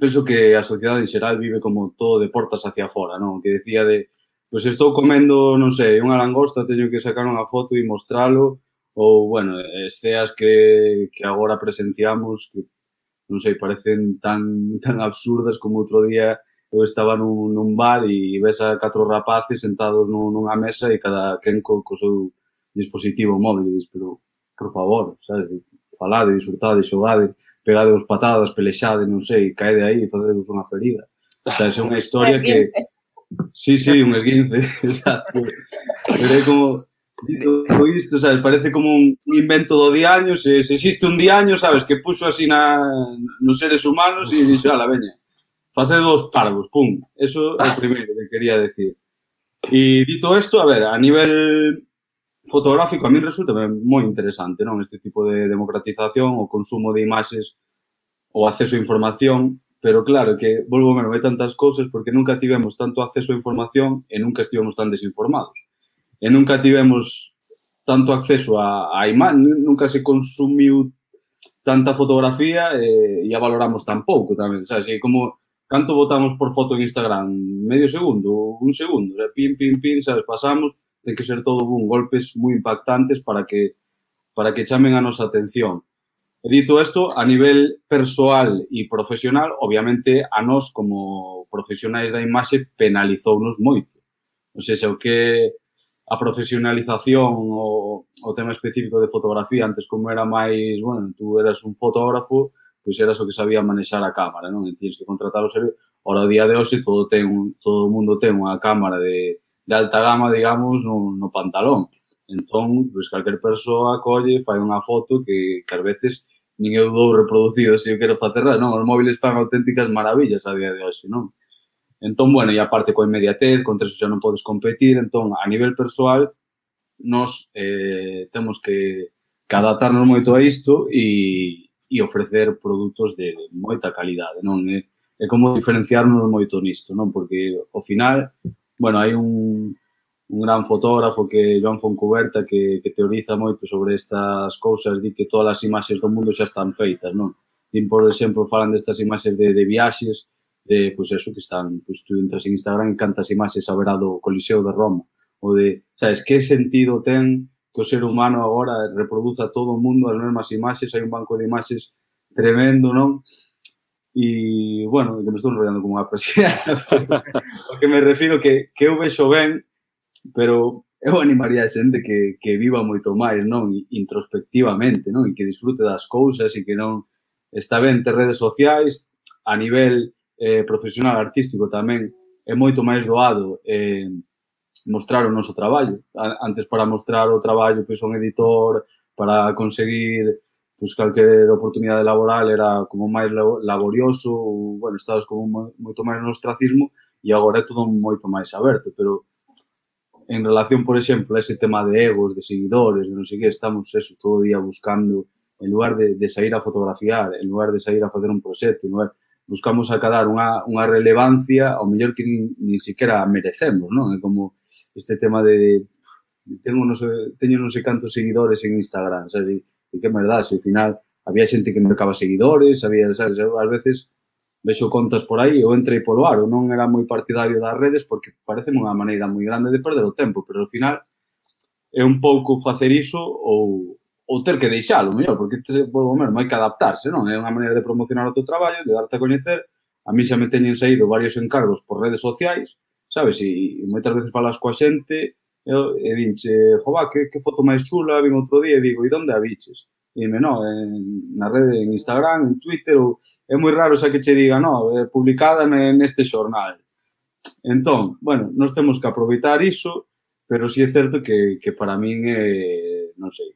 penso que a sociedade en xeral vive como todo de portas hacia fora, non? Que decía de, pois pues estou comendo, non sei, unha langosta, teño que sacar unha foto e mostralo, ou, bueno, esceas que, que agora presenciamos que, non sei, parecen tan, tan absurdas como outro día eu estaba nun, nun bar e ves a catro rapaces sentados nun, nunha mesa e cada quen co, co seu dispositivo móvil e dis, pero, por favor, sabes, falade, disfrutade, xogade, pegade os patadas, pelexade, non sei, caede aí, e facedevos unha ferida. O sea, é unha historia que... Sí, sí, un esguince, exacto. Pero é como, Dito isto, sabes, parece como un invento do diaño, se, se existe un diaño, sabes, que puxo así na, nos seres humanos e dixo, ala, veña, faced dos parvos, pum. Eso é o primeiro que quería decir. E dito isto, a ver, a nivel fotográfico a mí resulta moi interesante, non? Este tipo de democratización, o consumo de imaxes, o acceso a información, pero claro que volvo a ver tantas cousas porque nunca tivemos tanto acceso a información e nunca estivemos tan desinformados e nunca tivemos tanto acceso a, a imán, nunca se consumiu tanta fotografía e, e a valoramos tan pouco tamén, sabes? E como canto votamos por foto en Instagram, medio segundo, un segundo, o sea, pin, pin, pin, sabes, pasamos, ten que ser todo un golpes moi impactantes para que para que chamen a nosa atención. E dito isto, a nivel persoal e profesional, obviamente a nós como profesionais da imaxe penalizounos moito. O sea, o que a profesionalización o, o tema específico de fotografía antes como era máis, bueno, tú eras un fotógrafo, pois eras o que sabía manexar a cámara, non? E tienes que contratar o servicio. Ora, o día de hoxe, todo ten un, todo o mundo ten unha cámara de, de alta gama, digamos, no, no pantalón. Entón, pois calquer persoa colle, fai unha foto que, que ás veces nin eu dou reproducido se eu quero facerla, non? Os móviles fan auténticas maravillas a día de hoxe, non? Entón, bueno, e aparte coa inmediatez, contra eso xa non podes competir, entón, a nivel persoal, nos eh, temos que, que adaptarnos moito a isto e, e ofrecer produtos de moita calidade, non? É, é como diferenciarnos moito nisto, non? Porque, ao final, bueno, hai un, un gran fotógrafo que Joan Foncuberta que, que teoriza moito sobre estas cousas, di que todas as imaxes do mundo xa están feitas, non? Din, por exemplo, falan destas imaxes de, de viaxes, de, pois eso que están, pois tú entras en Instagram cantas imaxes haberá do Coliseo de Roma, ou de, sabes, que sentido ten que o ser humano agora reproduza todo o mundo as mesmas imaxes, hai un banco de imaxes tremendo, non? E, bueno, que me estou enrollando como unha presiana, o que me refiro que, que eu vexo ben, pero eu animaría a xente que, que viva moito máis, non? Introspectivamente, non? E que disfrute das cousas e que non... Está ben ter redes sociais a nivel eh, profesional artístico tamén é moito máis doado eh, mostrar o noso traballo. Antes para mostrar o traballo pois un editor, para conseguir pois calquer oportunidade laboral era como máis laborioso, ou, bueno, estabas como moito máis no ostracismo e agora é todo moito máis aberto, pero en relación, por exemplo, a ese tema de egos, de seguidores, de non sei que, estamos eso todo o día buscando en lugar de, de sair a fotografiar, en lugar de sair a facer un proxecto, en lugar buscamos acadar unha, unha relevancia ao mellor que nin, nin siquiera merecemos, non? É como este tema de tengo non sei, teño non sei cantos seguidores en Instagram, sabes? E, e que merda, se ao final había xente que mercaba seguidores, había, sabes, eu, ás veces vexo contas por aí, eu entrei polo aro, non era moi partidario das redes porque parece unha maneira moi grande de perder o tempo, pero ao final é un pouco facer iso ou, ou ter que deixalo, mellor, porque te, volvo mesmo, hai que adaptarse, non? É unha maneira de promocionar o teu traballo, de darte a coñecer. A mí xa me teñen saído varios encargos por redes sociais, sabes? E, e moitas veces falas coa xente e, e dinche, jova, que, que foto máis chula vin outro día e digo, e onde a biches? E dime, no, en, na rede, en Instagram, en Twitter, ou, é moi raro xa que che diga, no, é publicada neste xornal. Entón, bueno, nos temos que aproveitar iso, pero si sí é certo que, que para min é, non sei,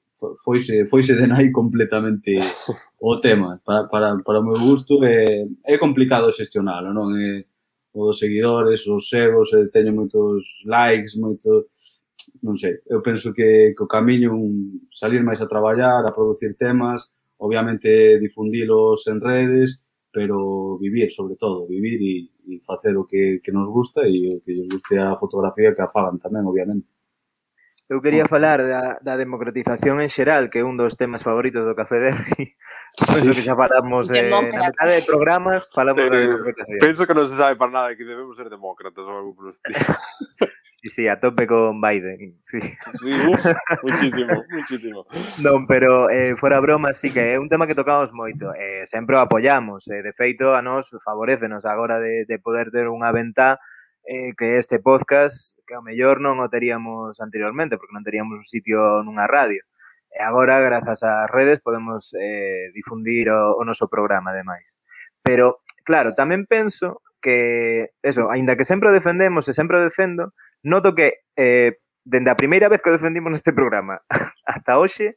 foise, foise de nai completamente o tema. Para, para, para o meu gusto é, é complicado xestionalo, non? É, os seguidores, os egos, eh, e teño moitos likes, moito non sei, eu penso que, que o camiño un salir máis a traballar, a producir temas, obviamente difundilos en redes, pero vivir sobre todo, vivir e, e facer o que, que nos gusta e o que lles guste a fotografía que a fagan tamén, obviamente. Eu quería falar da, da democratización en xeral, que é un dos temas favoritos do Café Derri. Penso que xa falamos eh, na metade de programas, falamos eh, da democratización. Penso que non se sabe para nada que debemos ser demócratas ou algo por sí, sí, a tope con Biden. Sí, sí uf, muchísimo, muchísimo. Non, pero eh, fora broma, sí que é un tema que tocamos moito. Eh, sempre o apoyamos. Eh, de feito, a nos favorecenos agora de, de poder ter unha ventá eh, que este podcast que ao mellor non o teríamos anteriormente porque non teríamos un sitio nunha radio. E agora, grazas ás redes, podemos eh, difundir o, o noso programa, ademais. Pero, claro, tamén penso que, eso, aínda que sempre o defendemos e sempre o defendo, noto que eh, dende a primeira vez que o defendimos neste programa ata hoxe,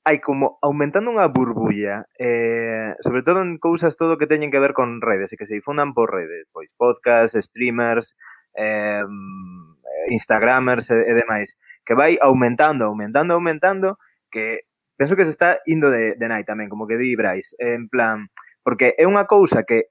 hai como aumentando unha burbulla, eh, sobre todo en cousas todo que teñen que ver con redes e que se difundan por redes, pois podcast, streamers, eh, instagramers e, e demais, que vai aumentando, aumentando, aumentando, que penso que se está indo de, de nai tamén, como que di Brais, en plan, porque é unha cousa que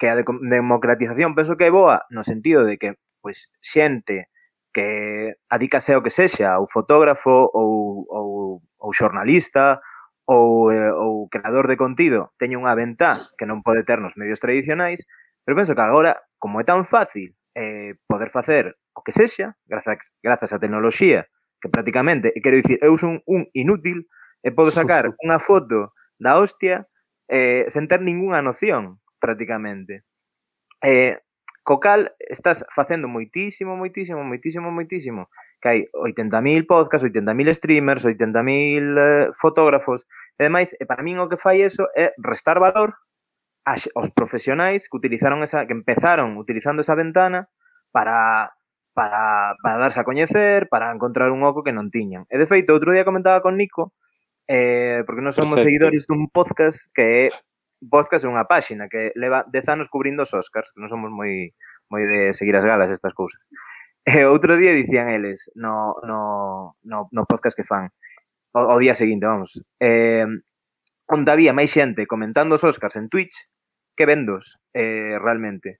que a democratización penso que é boa no sentido de que pois xente que adícase ao que sexa, ou fotógrafo ou, ou, ou xornalista ou, eh, ou creador de contido teña unha ventá que non pode ter nos medios tradicionais, pero penso que agora, como é tan fácil eh, poder facer o que sexa, grazas, grazas á tecnoloxía, que prácticamente, quero dicir, eu son un inútil e podo sacar unha foto da hostia eh, sen ter ningunha noción, prácticamente. Eh, co cal, estás facendo moitísimo, moitísimo, moitísimo, moitísimo, que hai 80.000 podcasts, 80.000 streamers, 80.000 eh, fotógrafos, e demais, e para min o que fai eso é restar valor os profesionais que utilizaron esa que empezaron utilizando esa ventana para para, para darse a coñecer, para encontrar un oco que non tiñan. E de feito, outro día comentaba con Nico eh, porque non somos Perfecto. seguidores dun podcast que é podcast é unha páxina que leva 10 anos cubrindo os Oscars, que non somos moi moi de seguir as galas estas cousas. E outro día dicían eles no, no, no, no podcast que fan o, o día seguinte, vamos. Eh, onde había máis xente comentando os Oscars en Twitch que vendos eh, realmente.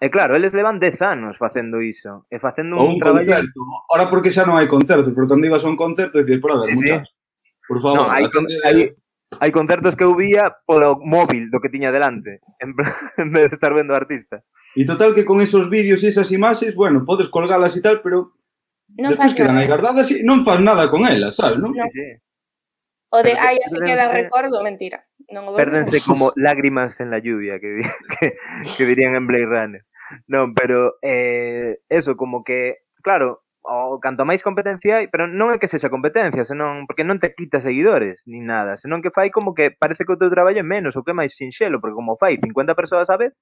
E claro, eles levan 10 anos facendo iso. E facendo un, un traballo... Concerto. Ahora porque xa non hai concertos, porque cando ibas a un concerto dices, por a ver, sí, sí. por favor. No, hai, con, hai, hai concertos que eu vía polo móvil do que tiña delante, en, en vez de estar vendo artista. E total que con esos vídeos e esas imaxes, bueno, podes colgalas e tal, pero non despois quedan aí guardadas e non fas nada con elas, sabes, non? No. Sí, sí. O de, ay, así queda recordo, mentira. Non o Pérdense como lágrimas en la lluvia, que, que, que dirían en Blade Runner. Non, pero eh, eso, como que, claro, o canto máis competencia hai, pero non é que sexa competencia, senón porque non te quita seguidores ni nada, senón que fai como que parece que o teu traballo é menos ou que é máis sinxelo, porque como fai 50 persoas a vez,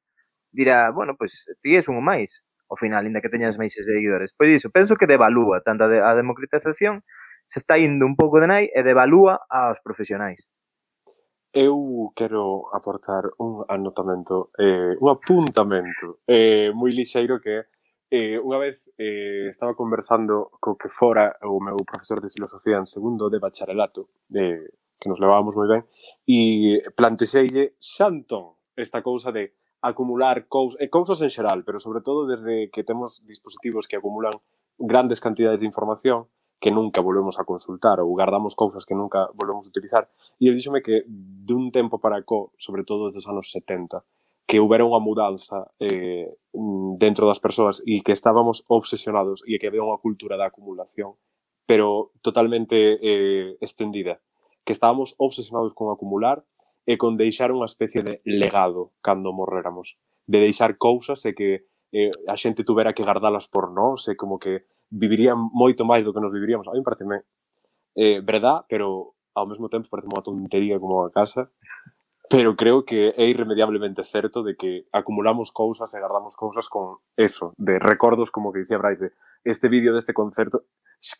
dirá, bueno, pois pues, ti és un máis ao final, inda que teñas máis seguidores. Pois iso, penso que devalúa tanto a democratización se está indo un pouco de nai e devalúa aos profesionais. Eu quero aportar un anotamento, eh, un apuntamento eh, moi lixeiro que é eh, unha vez eh, estaba conversando co que fora o meu profesor de filosofía en segundo de bacharelato, eh, que nos levábamos moi ben, e plantexeille xantón esta cousa de acumular cousas, e eh, cousas en xeral, pero sobre todo desde que temos dispositivos que acumulan grandes cantidades de información, que nunca volvemos a consultar ou guardamos cousas que nunca volvemos a utilizar. E el díxome que dun tempo para co, sobre todo dos anos 70, que houbera unha mudanza eh, dentro das persoas e que estábamos obsesionados e que había unha cultura da acumulación pero totalmente eh, extendida que estábamos obsesionados con acumular e con deixar unha especie de legado cando morréramos de deixar cousas e que eh, a xente tuvera que gardalas por nós e como que vivirían moito máis do que nos viviríamos. A mí pareceme eh, verdad, pero ao mesmo tempo parece unha tontería como a casa. Pero creo que é irremediablemente certo de que acumulamos cousas e guardamos cousas con eso, de recordos, como que dicía Bryce, de este vídeo deste concerto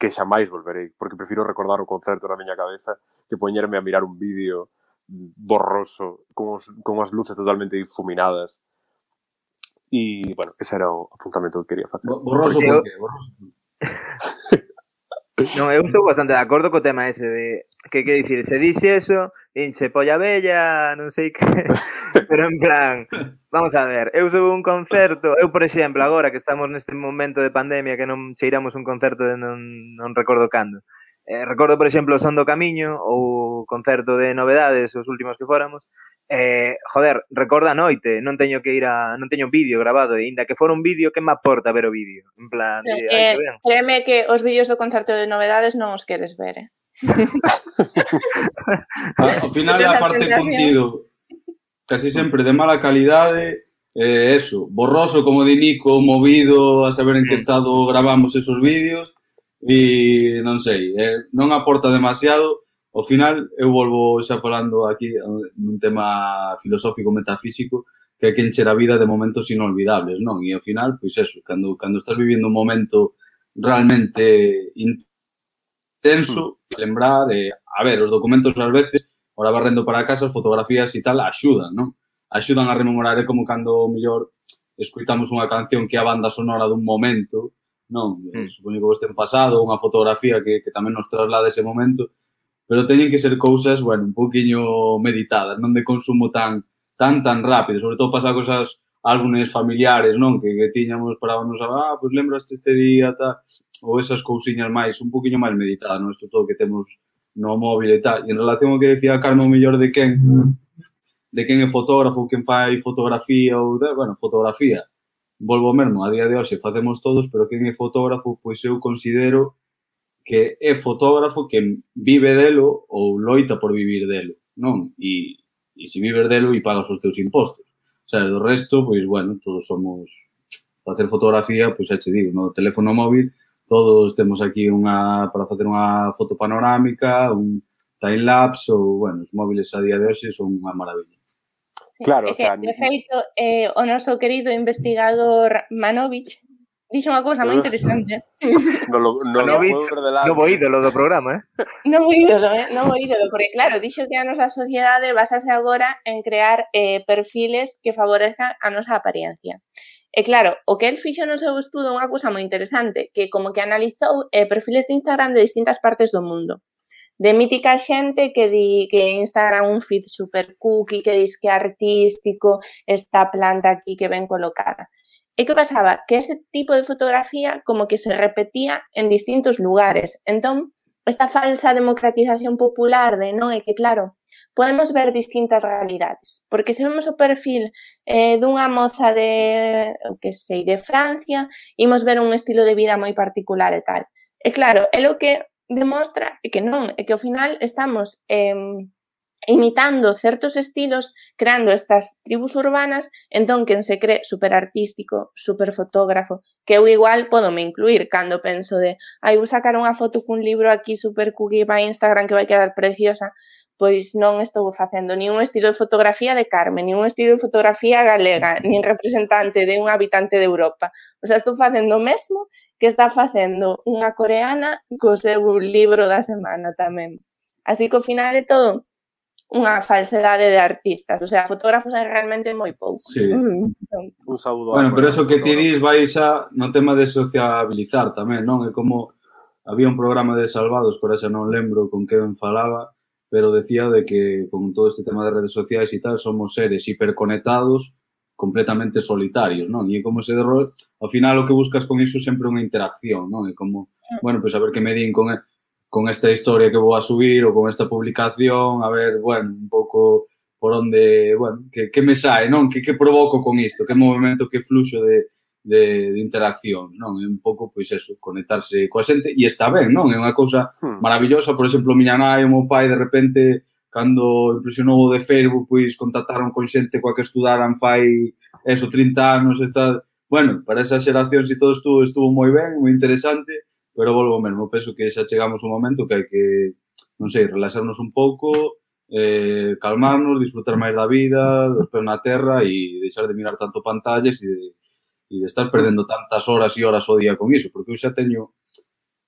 que xa máis volverei, porque prefiro recordar o concerto na miña cabeza que poñerme a mirar un vídeo borroso, con, os, con as luces totalmente difuminadas E, bueno, ese era o apuntamento que quería facer. Borroso porque... porque... Borroso. non, eu estou bastante de acordo co tema ese de que que dicir, se dixe eso, inche polla bella, non sei que, pero en plan, vamos a ver, eu sou un concerto, eu por exemplo, agora que estamos neste momento de pandemia que non cheiramos un concerto de non, non recordo cando, Eh, recordo, por exemplo, o Son do Camiño ou o concerto de novedades, os últimos que fóramos. Eh, joder, recorda a noite, non teño que ir a non teño vídeo grabado, e inda que fora un vídeo, que me aporta ver o vídeo? En plan, eh, eh, que créeme que os vídeos do concerto de novedades non os queres ver, eh. Ao final a parte contido casi sempre de mala calidade eh, eso, borroso como di Nico, movido a saber en que mm. estado gravamos esos vídeos e non sei, eh, non aporta demasiado. Ao final, eu volvo xa falando aquí eh, nun tema filosófico metafísico que é que encher a vida de momentos inolvidables, non? E ao final, pois eso, cando, cando estás vivindo un momento realmente intenso, mm. lembrar, eh, a ver, os documentos ás veces, ora barrendo para casa, as fotografías e tal, axudan, non? Axudan a rememorar, é como cando, mellor, escoitamos unha canción que é a banda sonora dun momento, non? Mm. Supoño que vos ten pasado unha fotografía que, que tamén nos traslada ese momento, pero teñen que ser cousas, bueno, un poquinho meditadas, non de consumo tan tan tan rápido, sobre todo pasa cosas álbumes familiares, non? Que, que tiñamos, parábamos, ah, pois pues lembraste este día, tal, ou esas cousiñas máis, un poquinho máis meditadas, non? Isto todo que temos no móvil e tal. E en relación ao que decía Carmo mellor de quen, mm. de quen é fotógrafo, quen fai fotografía ou de, bueno, fotografía volvo mesmo, a día de hoxe facemos todos, pero quen é fotógrafo, pois eu considero que é fotógrafo que vive delo ou loita por vivir delo, non? E, e se vives delo e pagas os teus impostos. O sea, do resto, pois, bueno, todos somos... Para facer fotografía, pois, xa te digo, no teléfono móvil, todos temos aquí unha para facer unha foto panorámica, un time lapse ou, bueno, os móviles a día de hoxe son unha maravilla. Claro, o sea, de feito, eh, o noso querido investigador Manovich dixo unha cousa moi interesante. No, no, no, Manovich, novo ídolo do programa, eh? Novo ídolo, eh? Novo ídolo, porque claro, dixo que a nosa sociedade basase agora en crear eh, perfiles que favorezcan a nosa apariencia. E claro, o que el fixo no seu estudo é unha cousa moi interesante, que como que analizou eh, perfiles de Instagram de distintas partes do mundo de mítica xente que di que Instagram un feed super cookie, que dis que artístico, esta planta aquí que ven colocada. E que pasaba? Que ese tipo de fotografía como que se repetía en distintos lugares. Entón, esta falsa democratización popular de non é que, claro, podemos ver distintas realidades. Porque se vemos o perfil eh, dunha moza de, que sei, de Francia, imos ver un estilo de vida moi particular e tal. E claro, é lo que demostra que non, é que ao final estamos eh, imitando certos estilos, creando estas tribus urbanas, entón quen se cree super artístico, super fotógrafo, que eu igual podo me incluir cando penso de, ai, vou sacar unha foto cun libro aquí super cookie para Instagram que vai quedar preciosa, pois non estou facendo ningún estilo de fotografía de Carmen, ningún estilo de fotografía galega, nin representante de un habitante de Europa. O sea, estou facendo o mesmo que está facendo unha coreana co seu libro da semana tamén. Así que ao final de todo unha falsedade de artistas, o sea, fotógrafos hai realmente moi poucos. Sí. Mm. Un saúdo. Bueno, pero eso que ti dis vai xa no tema de sociabilizar tamén, non? É como había un programa de Salvados, por xa non lembro con que en falaba, pero decía de que con todo este tema de redes sociais e tal somos seres hiperconectados completamente solitarios, non? E como se derro... ao final o que buscas con iso sempre unha interacción, non? É como, mm. bueno, pois pues a ver que me din con, con esta historia que vou a subir ou con esta publicación, a ver, bueno, un pouco por onde, bueno, que, que me sae, non? Que, que provoco con isto, que movimento, que fluxo de, de, de interacción, non? É un pouco, pois, eso, conectarse coa xente, e está ben, non? É unha cousa hmm. maravillosa, por exemplo, miña nai e o meu pai, de repente, cando impresionou o de Facebook, pois contactaron con xente coa que estudaran fai eso, 30 anos, esta... Bueno, para esa xeración, si todo estuvo, estuvo moi ben, moi interesante, pero volvo mesmo, penso que xa chegamos un momento que hai que, non sei, relaxarnos un pouco, eh, calmarnos, disfrutar máis da vida, dos pés na terra e deixar de mirar tanto pantallas e de, e de estar perdendo tantas horas e horas o día con iso, porque eu xa teño,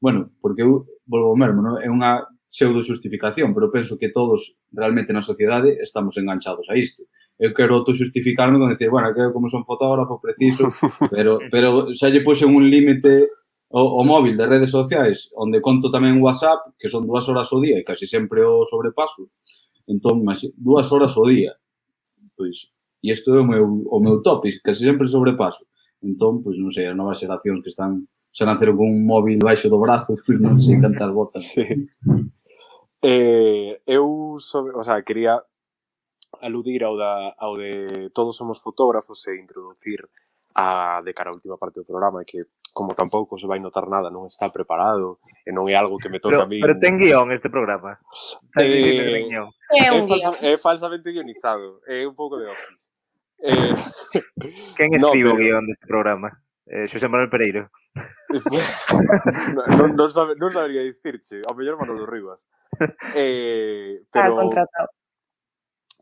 bueno, porque eu volvo mesmo, non? é unha pseudo xustificación, pero penso que todos realmente na sociedade estamos enganchados a isto. Eu quero autoxustificarme con decir, bueno, que como son fotógrafo preciso, pero, pero xa lle puxen un límite o, o móvil de redes sociais, onde conto tamén WhatsApp, que son dúas horas ao día e casi sempre o sobrepaso. Entón, mas, dúas horas ao día. Pois, e isto é o meu, o meu top, casi sempre sobrepaso. Entón, pois, non sei, as novas xeracións que están xa naceron con un móvil baixo do brazo, non sei cantar botas. Sí. Eh, eu sobre, o sea, quería aludir ao, da, ao de todos somos fotógrafos e introducir a de cara á última parte do programa que como tampouco se vai notar nada, non está preparado e non é algo que me toca a mí. Pero ten guión este programa. Eh, é, un guión. é, falsamente guionizado, é un pouco de office. Eh, Quen escribe no, pero, guión deste programa? eh, Xosé Manuel Pereiro. non, non, sabe, non sabería dicirche, ao mellor Manolo Rivas. Eh, pero... Ah, contratado.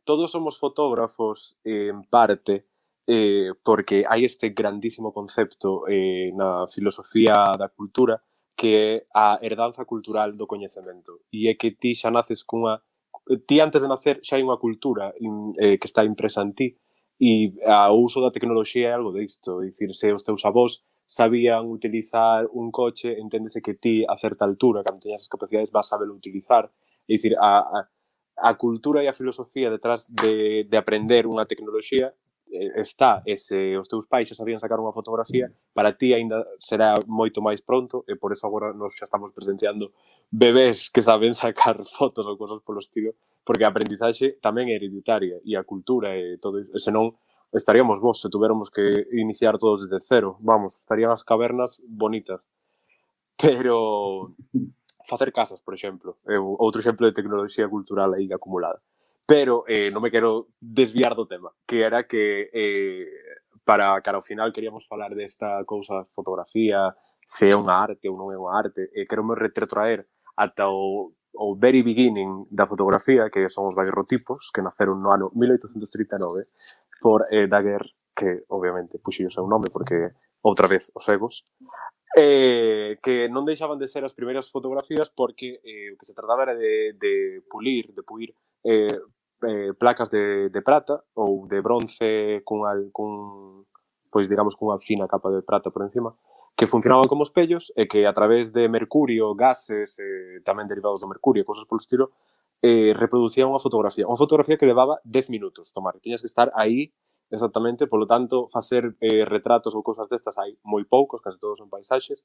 Todos somos fotógrafos eh, en parte eh, porque hai este grandísimo concepto eh, na filosofía da cultura que é a herdanza cultural do coñecemento. E é que ti xa naces cunha... Ti antes de nacer xa hai unha cultura eh, que está impresa en ti E a, o uso da tecnoloxía é algo disto, dicir, se os teus avós sabían utilizar un coche, enténdese que ti a certa altura, cando teñas as capacidades, vas a sabelo utilizar. É dicir, a, a, a cultura e a filosofía detrás de, de aprender unha tecnoloxía está e se os teus pais xa sabían sacar unha fotografía, mm. para ti aínda será moito máis pronto e por eso agora nos xa estamos presenciando bebés que saben sacar fotos ou cosas polo estilo, porque a aprendizaxe tamén é hereditaria e a cultura e todo iso, senón estaríamos vos se tuviéramos que mm. iniciar todos desde cero, vamos, estarían as cavernas bonitas. Pero facer casas, por exemplo, é outro exemplo de tecnoloxía cultural aí acumulada. Pero eh, non me quero desviar do tema, que era que eh, para cara ao final queríamos falar desta cousa fotografía, se é unha arte ou non é unha arte, eh, e quero me retrotraer ata o, o very beginning da fotografía, que son os daguerrotipos, que naceron no ano 1839, por eh, Daguerre, que obviamente puxillo o seu nome porque outra vez os egos, eh, que non deixaban de ser as primeiras fotografías porque eh, o que se trataba era de, de pulir, de puir eh, eh, placas de, de prata ou de bronce cun, al, cun pois digamos cunha fina capa de prata por encima que funcionaban como espellos e que a través de mercurio, gases eh, tamén derivados do mercurio, cousas polo estilo eh, reproducían unha fotografía, unha fotografía que levaba 10 minutos tomar, tiñas que estar aí Exactamente, polo tanto, facer eh, retratos ou cousas destas hai moi poucos, case todos son paisaxes.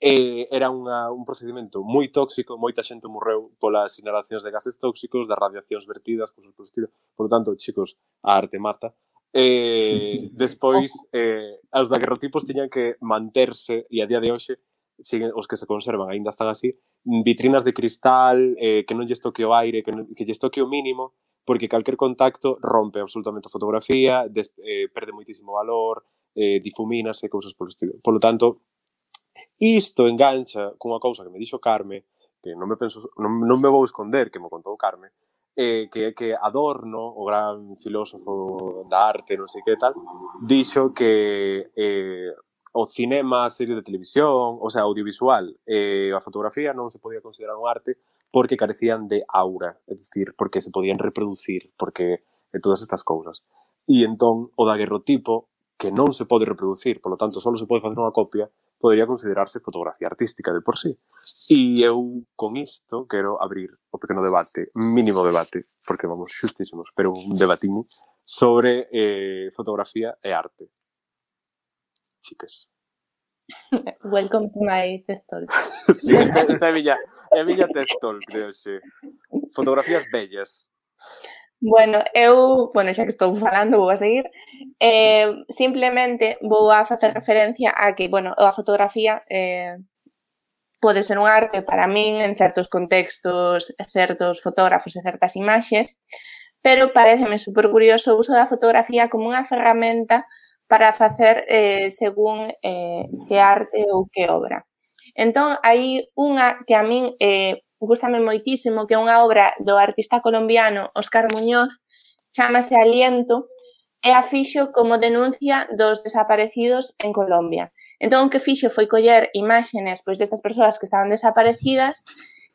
eh, era unha, un procedimento moi tóxico, moita xente morreu polas inhalacións de gases tóxicos, das radiacións vertidas, cousas por estilo. Por tanto, chicos, a arte mata. Eh, despois, eh, os daguerrotipos tiñan que manterse, e a día de hoxe, siguen, os que se conservan aínda están así, vitrinas de cristal, eh, que non lles toque o aire, que, non, que lles toque o mínimo, porque calquer contacto rompe absolutamente a fotografía, des, eh, perde moitísimo valor, eh, difumínase, cousas polo estilo. Polo tanto, isto engancha cunha cousa que me dixo Carme, que non me penso, non, non me vou esconder, que me contou Carme, eh, que, que Adorno, o gran filósofo da arte, non sei que tal, dixo que eh, o cinema, a serie de televisión, o sea, audiovisual, eh, a fotografía non se podía considerar un arte porque carecían de aura, é dicir, porque se podían reproducir, porque e todas estas cousas. E entón o daguerrotipo, que non se pode reproducir, polo tanto, só se pode facer unha copia, podería considerarse fotografía artística de por sí. E eu con isto quero abrir o pequeno debate, mínimo debate, porque vamos xustísimos, pero un debatiño sobre eh, fotografía e arte. Chicas. Welcome to my test talk. Sí, esta, esta é a miña, é a miña test talk de. Fotografías bellas. Bueno, eu, bueno, xa que estou falando, vou a seguir. Eh, simplemente vou a facer referencia a que, bueno, a fotografía eh, pode ser un arte para min en certos contextos, certos fotógrafos e certas imaxes, pero pareceme super curioso o uso da fotografía como unha ferramenta para facer eh, según eh, que arte ou que obra. Entón, hai unha que a min eh, gustame moitísimo, que é unha obra do artista colombiano Óscar Muñoz, chamase Aliento, e a fixo como denuncia dos desaparecidos en Colombia. Entón, o que fixo foi coller imágenes pois destas persoas que estaban desaparecidas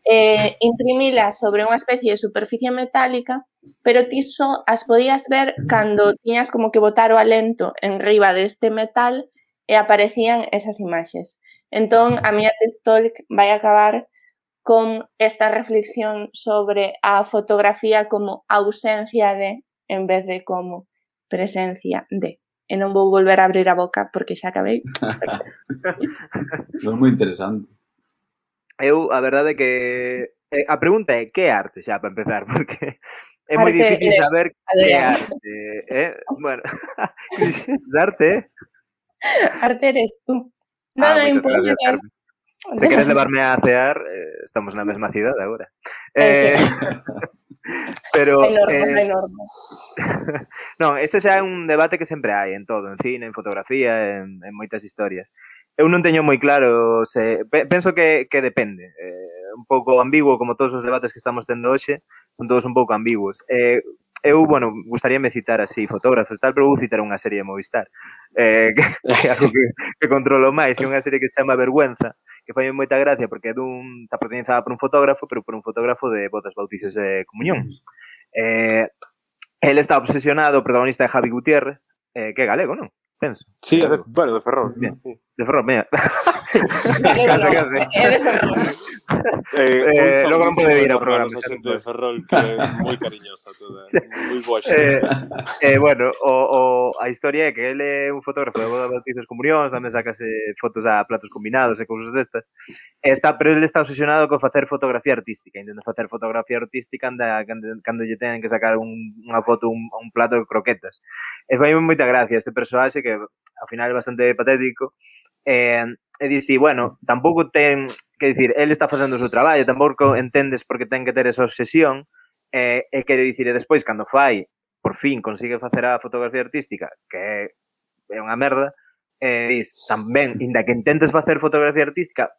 eh, imprimilas sobre unha especie de superficie metálica, pero ti só as podías ver cando tiñas como que botar o alento en riba deste metal e aparecían esas imaxes. Entón, a miña TED Talk vai acabar con esta reflexión sobre a fotografía como ausencia de en vez de como presencia de. E non vou volver a abrir a boca porque xa acabei. non moi interesante eu a verdade é que eh, a pregunta é que arte xa para empezar, porque é moi difícil eres... saber que arte, eh? Bueno, que arte, eh? Arte eres tú. Non, ah, non, gracias, Se queres levarme a cear, eh, estamos na mesma cidade agora. Eh, pero enorme, eh, enorme. non, eso xa é un debate que sempre hai en todo, en cine, en fotografía, en, en moitas historias eu non teño moi claro se penso que, que depende eh, un pouco ambiguo como todos os debates que estamos tendo hoxe son todos un pouco ambiguos eh, eu, bueno, gustaríame citar así fotógrafos tal, pero vou citar unha serie de Movistar eh, que, que, algo que, que controlo máis, que é unha serie que se chama Vergüenza que foi moita gracia porque é dun, está protagonizada por un fotógrafo pero por un fotógrafo de bodas, bautizos e comunións eh, el está obsesionado, o protagonista é Javi Gutiérrez eh, que é galego, non? Penso. Sì, è bello De Ferrol. De Ferrol, me. Eh, eh, logo non pode vir ao programa. A xente de Ferrol que é moi cariñosa toda, moi boa xente. Eh, eh, bueno, o, o, a historia é que ele é un fotógrafo de bodas, bautizos, comunións, tamén sacase eh, fotos a platos combinados eh, e cousas destas. E está, pero ele está obsesionado con facer fotografía artística, intenta facer fotografía artística anda, cando, cando lle teñen que sacar un, unha foto un, un plato de croquetas. E vai moita gracia este personaxe que ao final é bastante patético, eh, e diste, bueno, tampouco ten que dicir, el está facendo o seu traballo, tampouco entendes porque ten que ter esa obsesión, e, e quero dicir, e despois, cando fai, por fin, consigue facer a fotografía artística, que é, é unha merda, e dis, tamén, inda que intentes facer fotografía artística,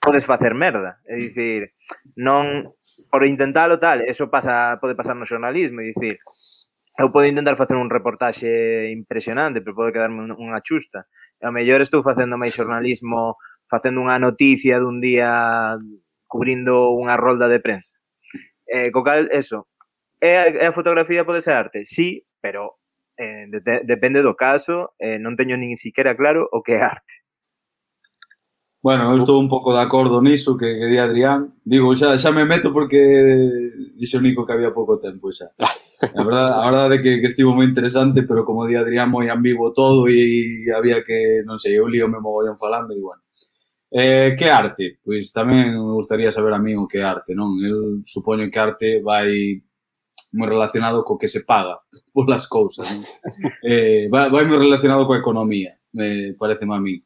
podes facer merda. É dicir, non por intentalo tal, eso pasa, pode pasar no xornalismo, é dicir, eu podo intentar facer un reportaxe impresionante, pero pode quedarme unha chusta. E ao mellor estou facendo máis xornalismo facendo unha noticia dun día cubrindo unha rolda de prensa. Eh, co cal, eso, é a, é a fotografía pode ser arte? Sí, pero eh, de, depende do caso, eh, non teño nin siquiera claro o que é arte. Bueno, eu estou un pouco de acordo niso que, que di Adrián. Digo, xa, xa me meto porque dixo Nico que había pouco tempo xa. A verdade, a verdade é que, que estivo moi interesante, pero como di Adrián, moi ambiguo todo e, e había que, non sei, eu lío me mogollón falando e bueno. Eh, que arte? Pois tamén me gustaría saber a mí o que é arte, non? Eu supoño que arte vai moi relacionado co que se paga polas cousas, non? Eh, vai, vai moi relacionado coa economía, me parece a mí.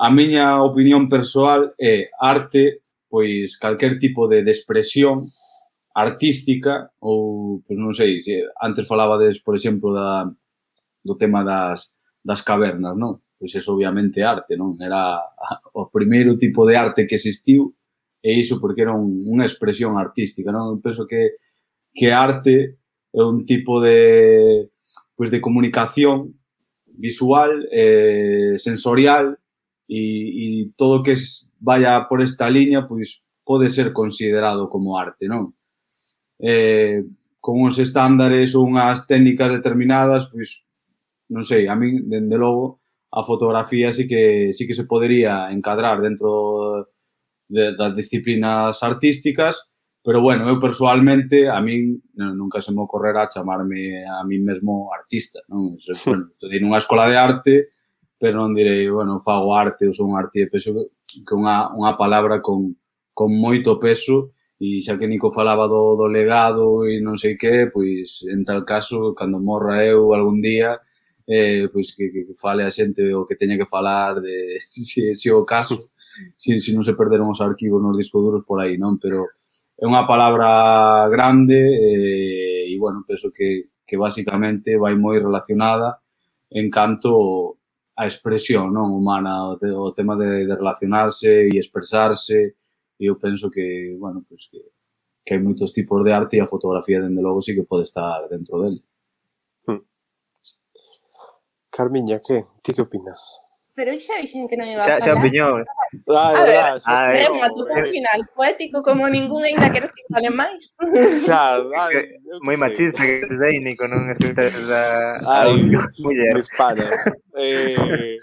A miña opinión persoal é arte, pois calquer tipo de, de expresión artística ou, pois non sei, se antes falabades, por exemplo, da, do tema das, das cavernas, non? pois é obviamente arte, non? Era o primeiro tipo de arte que existiu e iso porque era un, unha expresión artística, non? Eu penso que que arte é un tipo de pois de comunicación visual, eh, sensorial e, e todo que es, vaya por esta liña pois pode ser considerado como arte, non? Eh, con uns estándares ou unhas técnicas determinadas, pois non sei, a min dende logo a fotografía sí que, sí que se podería encadrar dentro de, das disciplinas artísticas, pero bueno, eu persoalmente a min non, nunca se me ocorrerá chamarme a min mesmo artista, non? Bueno, estudei nunha escola de arte, pero non direi, bueno, fago arte ou son arte, penso que unha, unha palabra con, con moito peso e xa que Nico falaba do, do legado e non sei que, pois en tal caso, cando morra eu algún día, eh, pois que, que, fale a xente o que teña que falar de se, se o caso, se, se non se perderon os arquivos nos discos duros por aí, non? Pero é unha palabra grande eh, e, bueno, penso que, que basicamente vai moi relacionada en canto a expresión non humana, o tema de, de relacionarse e expresarse, e eu penso que, bueno, pues que, que hai moitos tipos de arte e a fotografía, dende logo, sí que pode estar dentro dele. Carmiña, que? Ti que opinas? Pero xa dixen que non iba a falar. Xa, xa opinión. Ah, a ver, a ver, tema, tú un final poético como ningún ainda queres que fale máis. Xa, vale. Moi machista que estes aí, Nico, non escoitas a, Ai, muller. Mis panas. eh,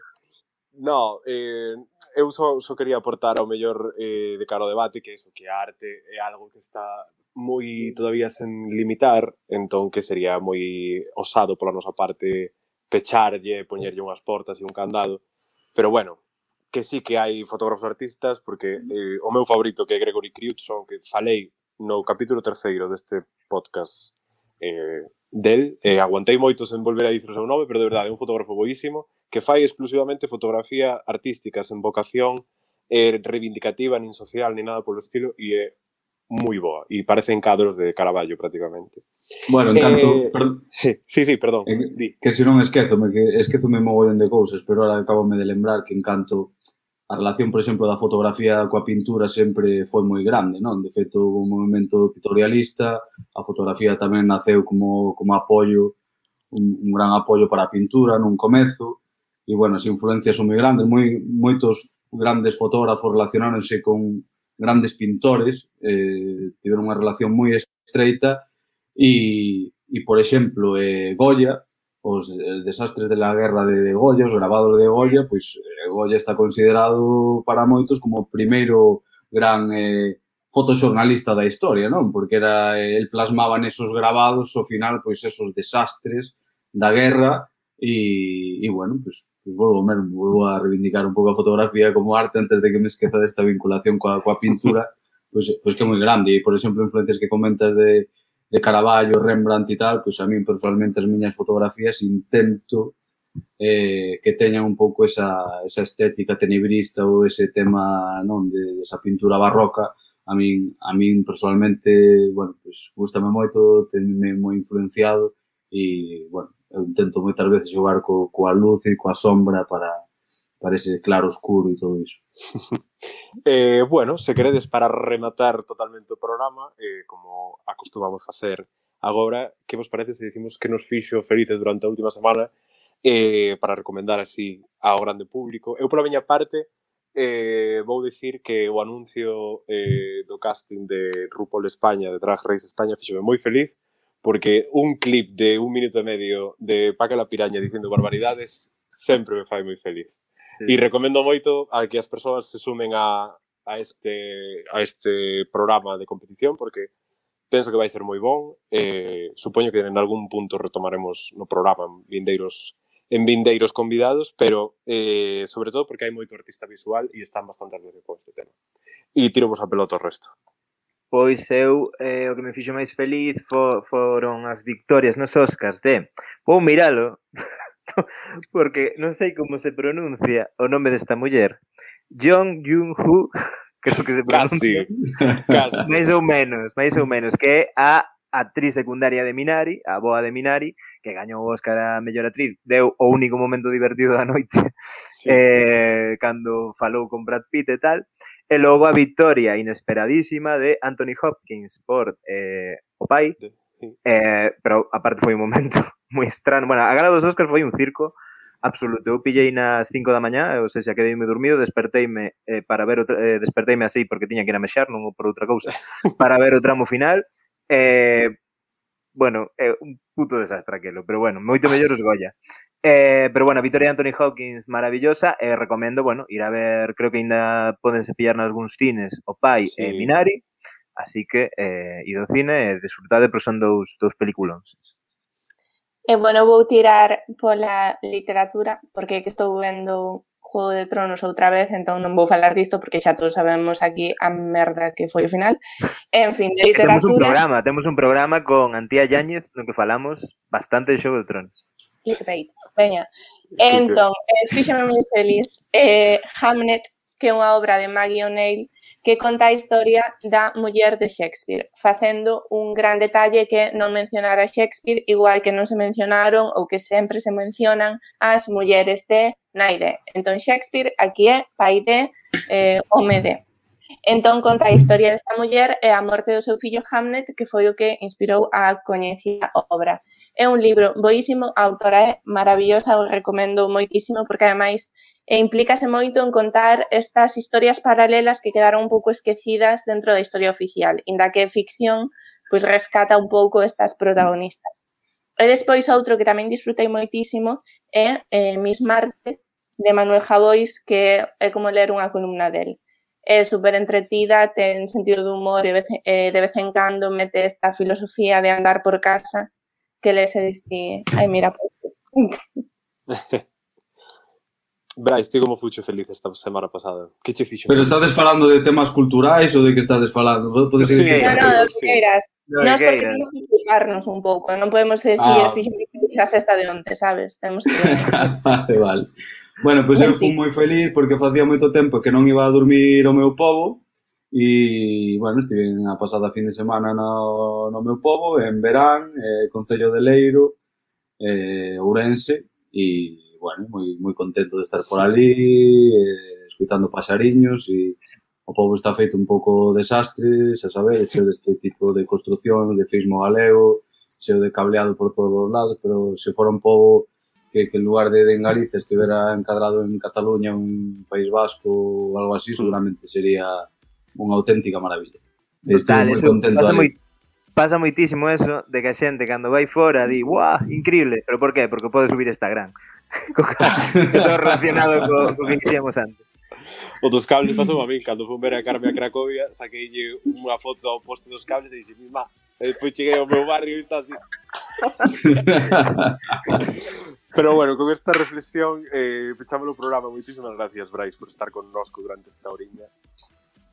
no, eh, eu só, só quería aportar ao mellor eh, de cara ao debate que iso que a arte é algo que está moi todavía sen limitar, entón que sería moi osado pola nosa parte pecharlle, poñerlle unhas portas e un candado. Pero bueno, que sí que hai fotógrafos artistas, porque eh, o meu favorito que é Gregory Crewdson, que falei no capítulo terceiro deste podcast eh, del, eh, aguantei moito sen volver a dicir o seu nome, pero de verdade é un fotógrafo boísimo, que fai exclusivamente fotografía artística, sen vocación eh, reivindicativa, nin social, nin nada polo estilo, e é moi boa e parecen cadros de Caravaggio prácticamente. Bueno, en tanto, eh, per... sí, sí, perdón. Eh, di. Que se non esquezome, que esquezome mogollón de cousas, pero ahora acabome de lembrar que en canto a relación, por exemplo, da fotografía coa pintura sempre foi moi grande, non? De feito, o movimento pictorialista, a fotografía tamén naceu como, como apoio, un, un gran apoio para a pintura nun comezo, e, bueno, as influencias son moi grandes, moi, moitos grandes fotógrafos relacionáronse con, grandes pintores, eh, tiveron unha relación moi estreita e, e por exemplo, eh, Goya, os eh, desastres de la guerra de Goya, os grabados de Goya, pois eh, Goya está considerado para moitos como o primeiro gran eh, fotoxornalista da historia, non? Porque era eh, el plasmaba nesos grabados ao final pois esos desastres da guerra e, e bueno, pois pues volvo mesmo, volvo a reivindicar un pouco a fotografía como arte antes de que me esqueza desta vinculación coa, coa pintura, pois pues, pues que é moi grande. E, por exemplo, influencias que comentas de, de Caravaggio, Rembrandt e tal, pois pues a mí personalmente as miñas fotografías intento eh, que teñan un pouco esa, esa estética tenebrista ou ese tema non de, de esa pintura barroca, a min, a min personalmente, bueno, pues, gustame moito, tenme moi influenciado e, bueno, eu intento moitas veces xogar co, coa luz e coa sombra para, para ese claro oscuro e todo iso. eh, bueno, se queredes para rematar totalmente o programa, eh, como acostumamos facer agora, que vos parece se dicimos que nos fixo felices durante a última semana eh, para recomendar así ao grande público. Eu, pola miña parte, eh, vou dicir que o anuncio eh, do casting de RuPaul España, de Drag Race España, fixome moi feliz, porque un clip de un minuto e medio de Paca la Piraña dicindo barbaridades sempre me fai moi feliz. Sí. E recomendo moito a que as persoas se sumen a, a, este, a este programa de competición porque penso que vai ser moi bon. Eh, supoño que en algún punto retomaremos no programa en vindeiros en vindeiros convidados, pero eh, sobre todo porque hai moito artista visual e están bastante ardidos con este tema. E tiro vos a pelota o resto pois eu eh, o que me fixo máis feliz fo, foron as victorias nos Oscars de vou miralo porque non sei como se pronuncia o nome desta muller. Jong Jung-hoo que é o que se pronuncia. Casi, máis ou menos máis ou menos que é a actriz secundaria de Minari, a boa de Minari, que gañou o Oscar a mellor actriz, deu o único momento divertido da noite sí. eh, cando falou con Brad Pitt e tal, E logo a victoria inesperadísima de Anthony Hopkins por eh, o pai. Eh, pero aparte foi un momento moi estranho. Bueno, a gala dos Oscars foi un circo absoluto. Eu pillei nas 5 da mañá, ou seja, quedeime dormido, desperteime eh, para ver o eh, desperteime así porque tiña que ir a mexar, non por outra cousa, para ver o tramo final. Eh, bueno, é eh, un puto desastre aquilo, pero bueno, moito mellor os Goya. Eh, pero bueno, Victoria Anthony Hawkins, maravillosa. Eh, recomendo, bueno, ir a ver, creo que ainda podense pillar nalgúns cines o Pai sí. e Minari. Así que, eh, ido ao cine eh, e disfrutade, pero son dous, dous peliculóns. E eh, bueno, vou tirar pola literatura, porque que estou vendo Juego de Tronos outra vez, entón non vou falar disto porque xa todos sabemos aquí a merda que foi o final. En fin, de literatura... Temos un programa, temos un programa con Antía Yáñez no que falamos bastante de Xogo de Tronos clickbait, veña. Entón, eh, fíxeme moi feliz. Eh, Hamnet, que é unha obra de Maggie O'Neill que conta a historia da muller de Shakespeare, facendo un gran detalle que non mencionar a Shakespeare, igual que non se mencionaron ou que sempre se mencionan as mulleres de Naide. Entón, Shakespeare aquí é pai de eh, home de. Entón conta a historia desta muller e a morte do seu fillo Hamlet, que foi o que inspirou a coñecida obra. É un libro boísimo, a autora é maravillosa, o recomendo moitísimo porque ademais e implícase moito en contar estas historias paralelas que quedaron un pouco esquecidas dentro da historia oficial, inda que ficción pois rescata un pouco estas protagonistas. E despois outro que tamén disfrutei moitísimo é eh, Miss Marte, de Manuel Javois, que é como ler unha columna del. É super entretida, ten sentido de humor e vez, eh, de vez en cando mete esta filosofía de andar por casa que le se disti, ai mira, pois, Brais, ti como fucho feliz esta semana pasada? Que che fixo? Pero estades falando de temas culturais ou de que estades falando? Podes Sí. decir No, no, do Sí. que queiras. Que Nos porque temos que explicarnos un pouco, non podemos decir Ah. fixo que a sexta de onte, sabes? Temos que... vale, vale. Bueno, pois eu fui moi feliz porque facía moito tempo que non iba a dormir o meu povo e, bueno, estive a pasada fin de semana no, no meu povo, en Verán, eh, Concello de Leiro, eh, Ourense e, bueno, moi, moi contento de estar por ali, eh, escutando pasariños e o povo está feito un pouco desastre, xa saber, cheo deste tipo de construcción, de feismo galego, cheo de cableado por todos os lados, pero se for un povo que, que en lugar de, de en Galicia estivera encadrado en Cataluña, un País Vasco ou algo así, seguramente sería unha auténtica maravilla. Total, moi eso contento pasa, moi, pasa moitísimo eso de que a xente cando vai fora di, "Guau, increíble", pero por qué? Porque pode subir Instagram. co todo relacionado co, co que dixemos antes. O dos cables pasou a min, cando fui ver a Carme a Cracovia, saquei unha foto ao poste dos cables e dixe, "Ma, E depois cheguei ao meu barrio e está así. Pero bueno, con esta reflexión eh, pechamos o programa. Moitísimas gracias, Brais, por estar con nosco durante esta oriña.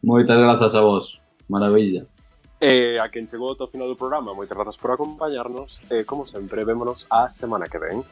Moitas grazas a vos. Maravilla. Eh, a quen chegou ao final do programa, moitas grazas por acompañarnos. Eh, como sempre, vémonos a semana que ven.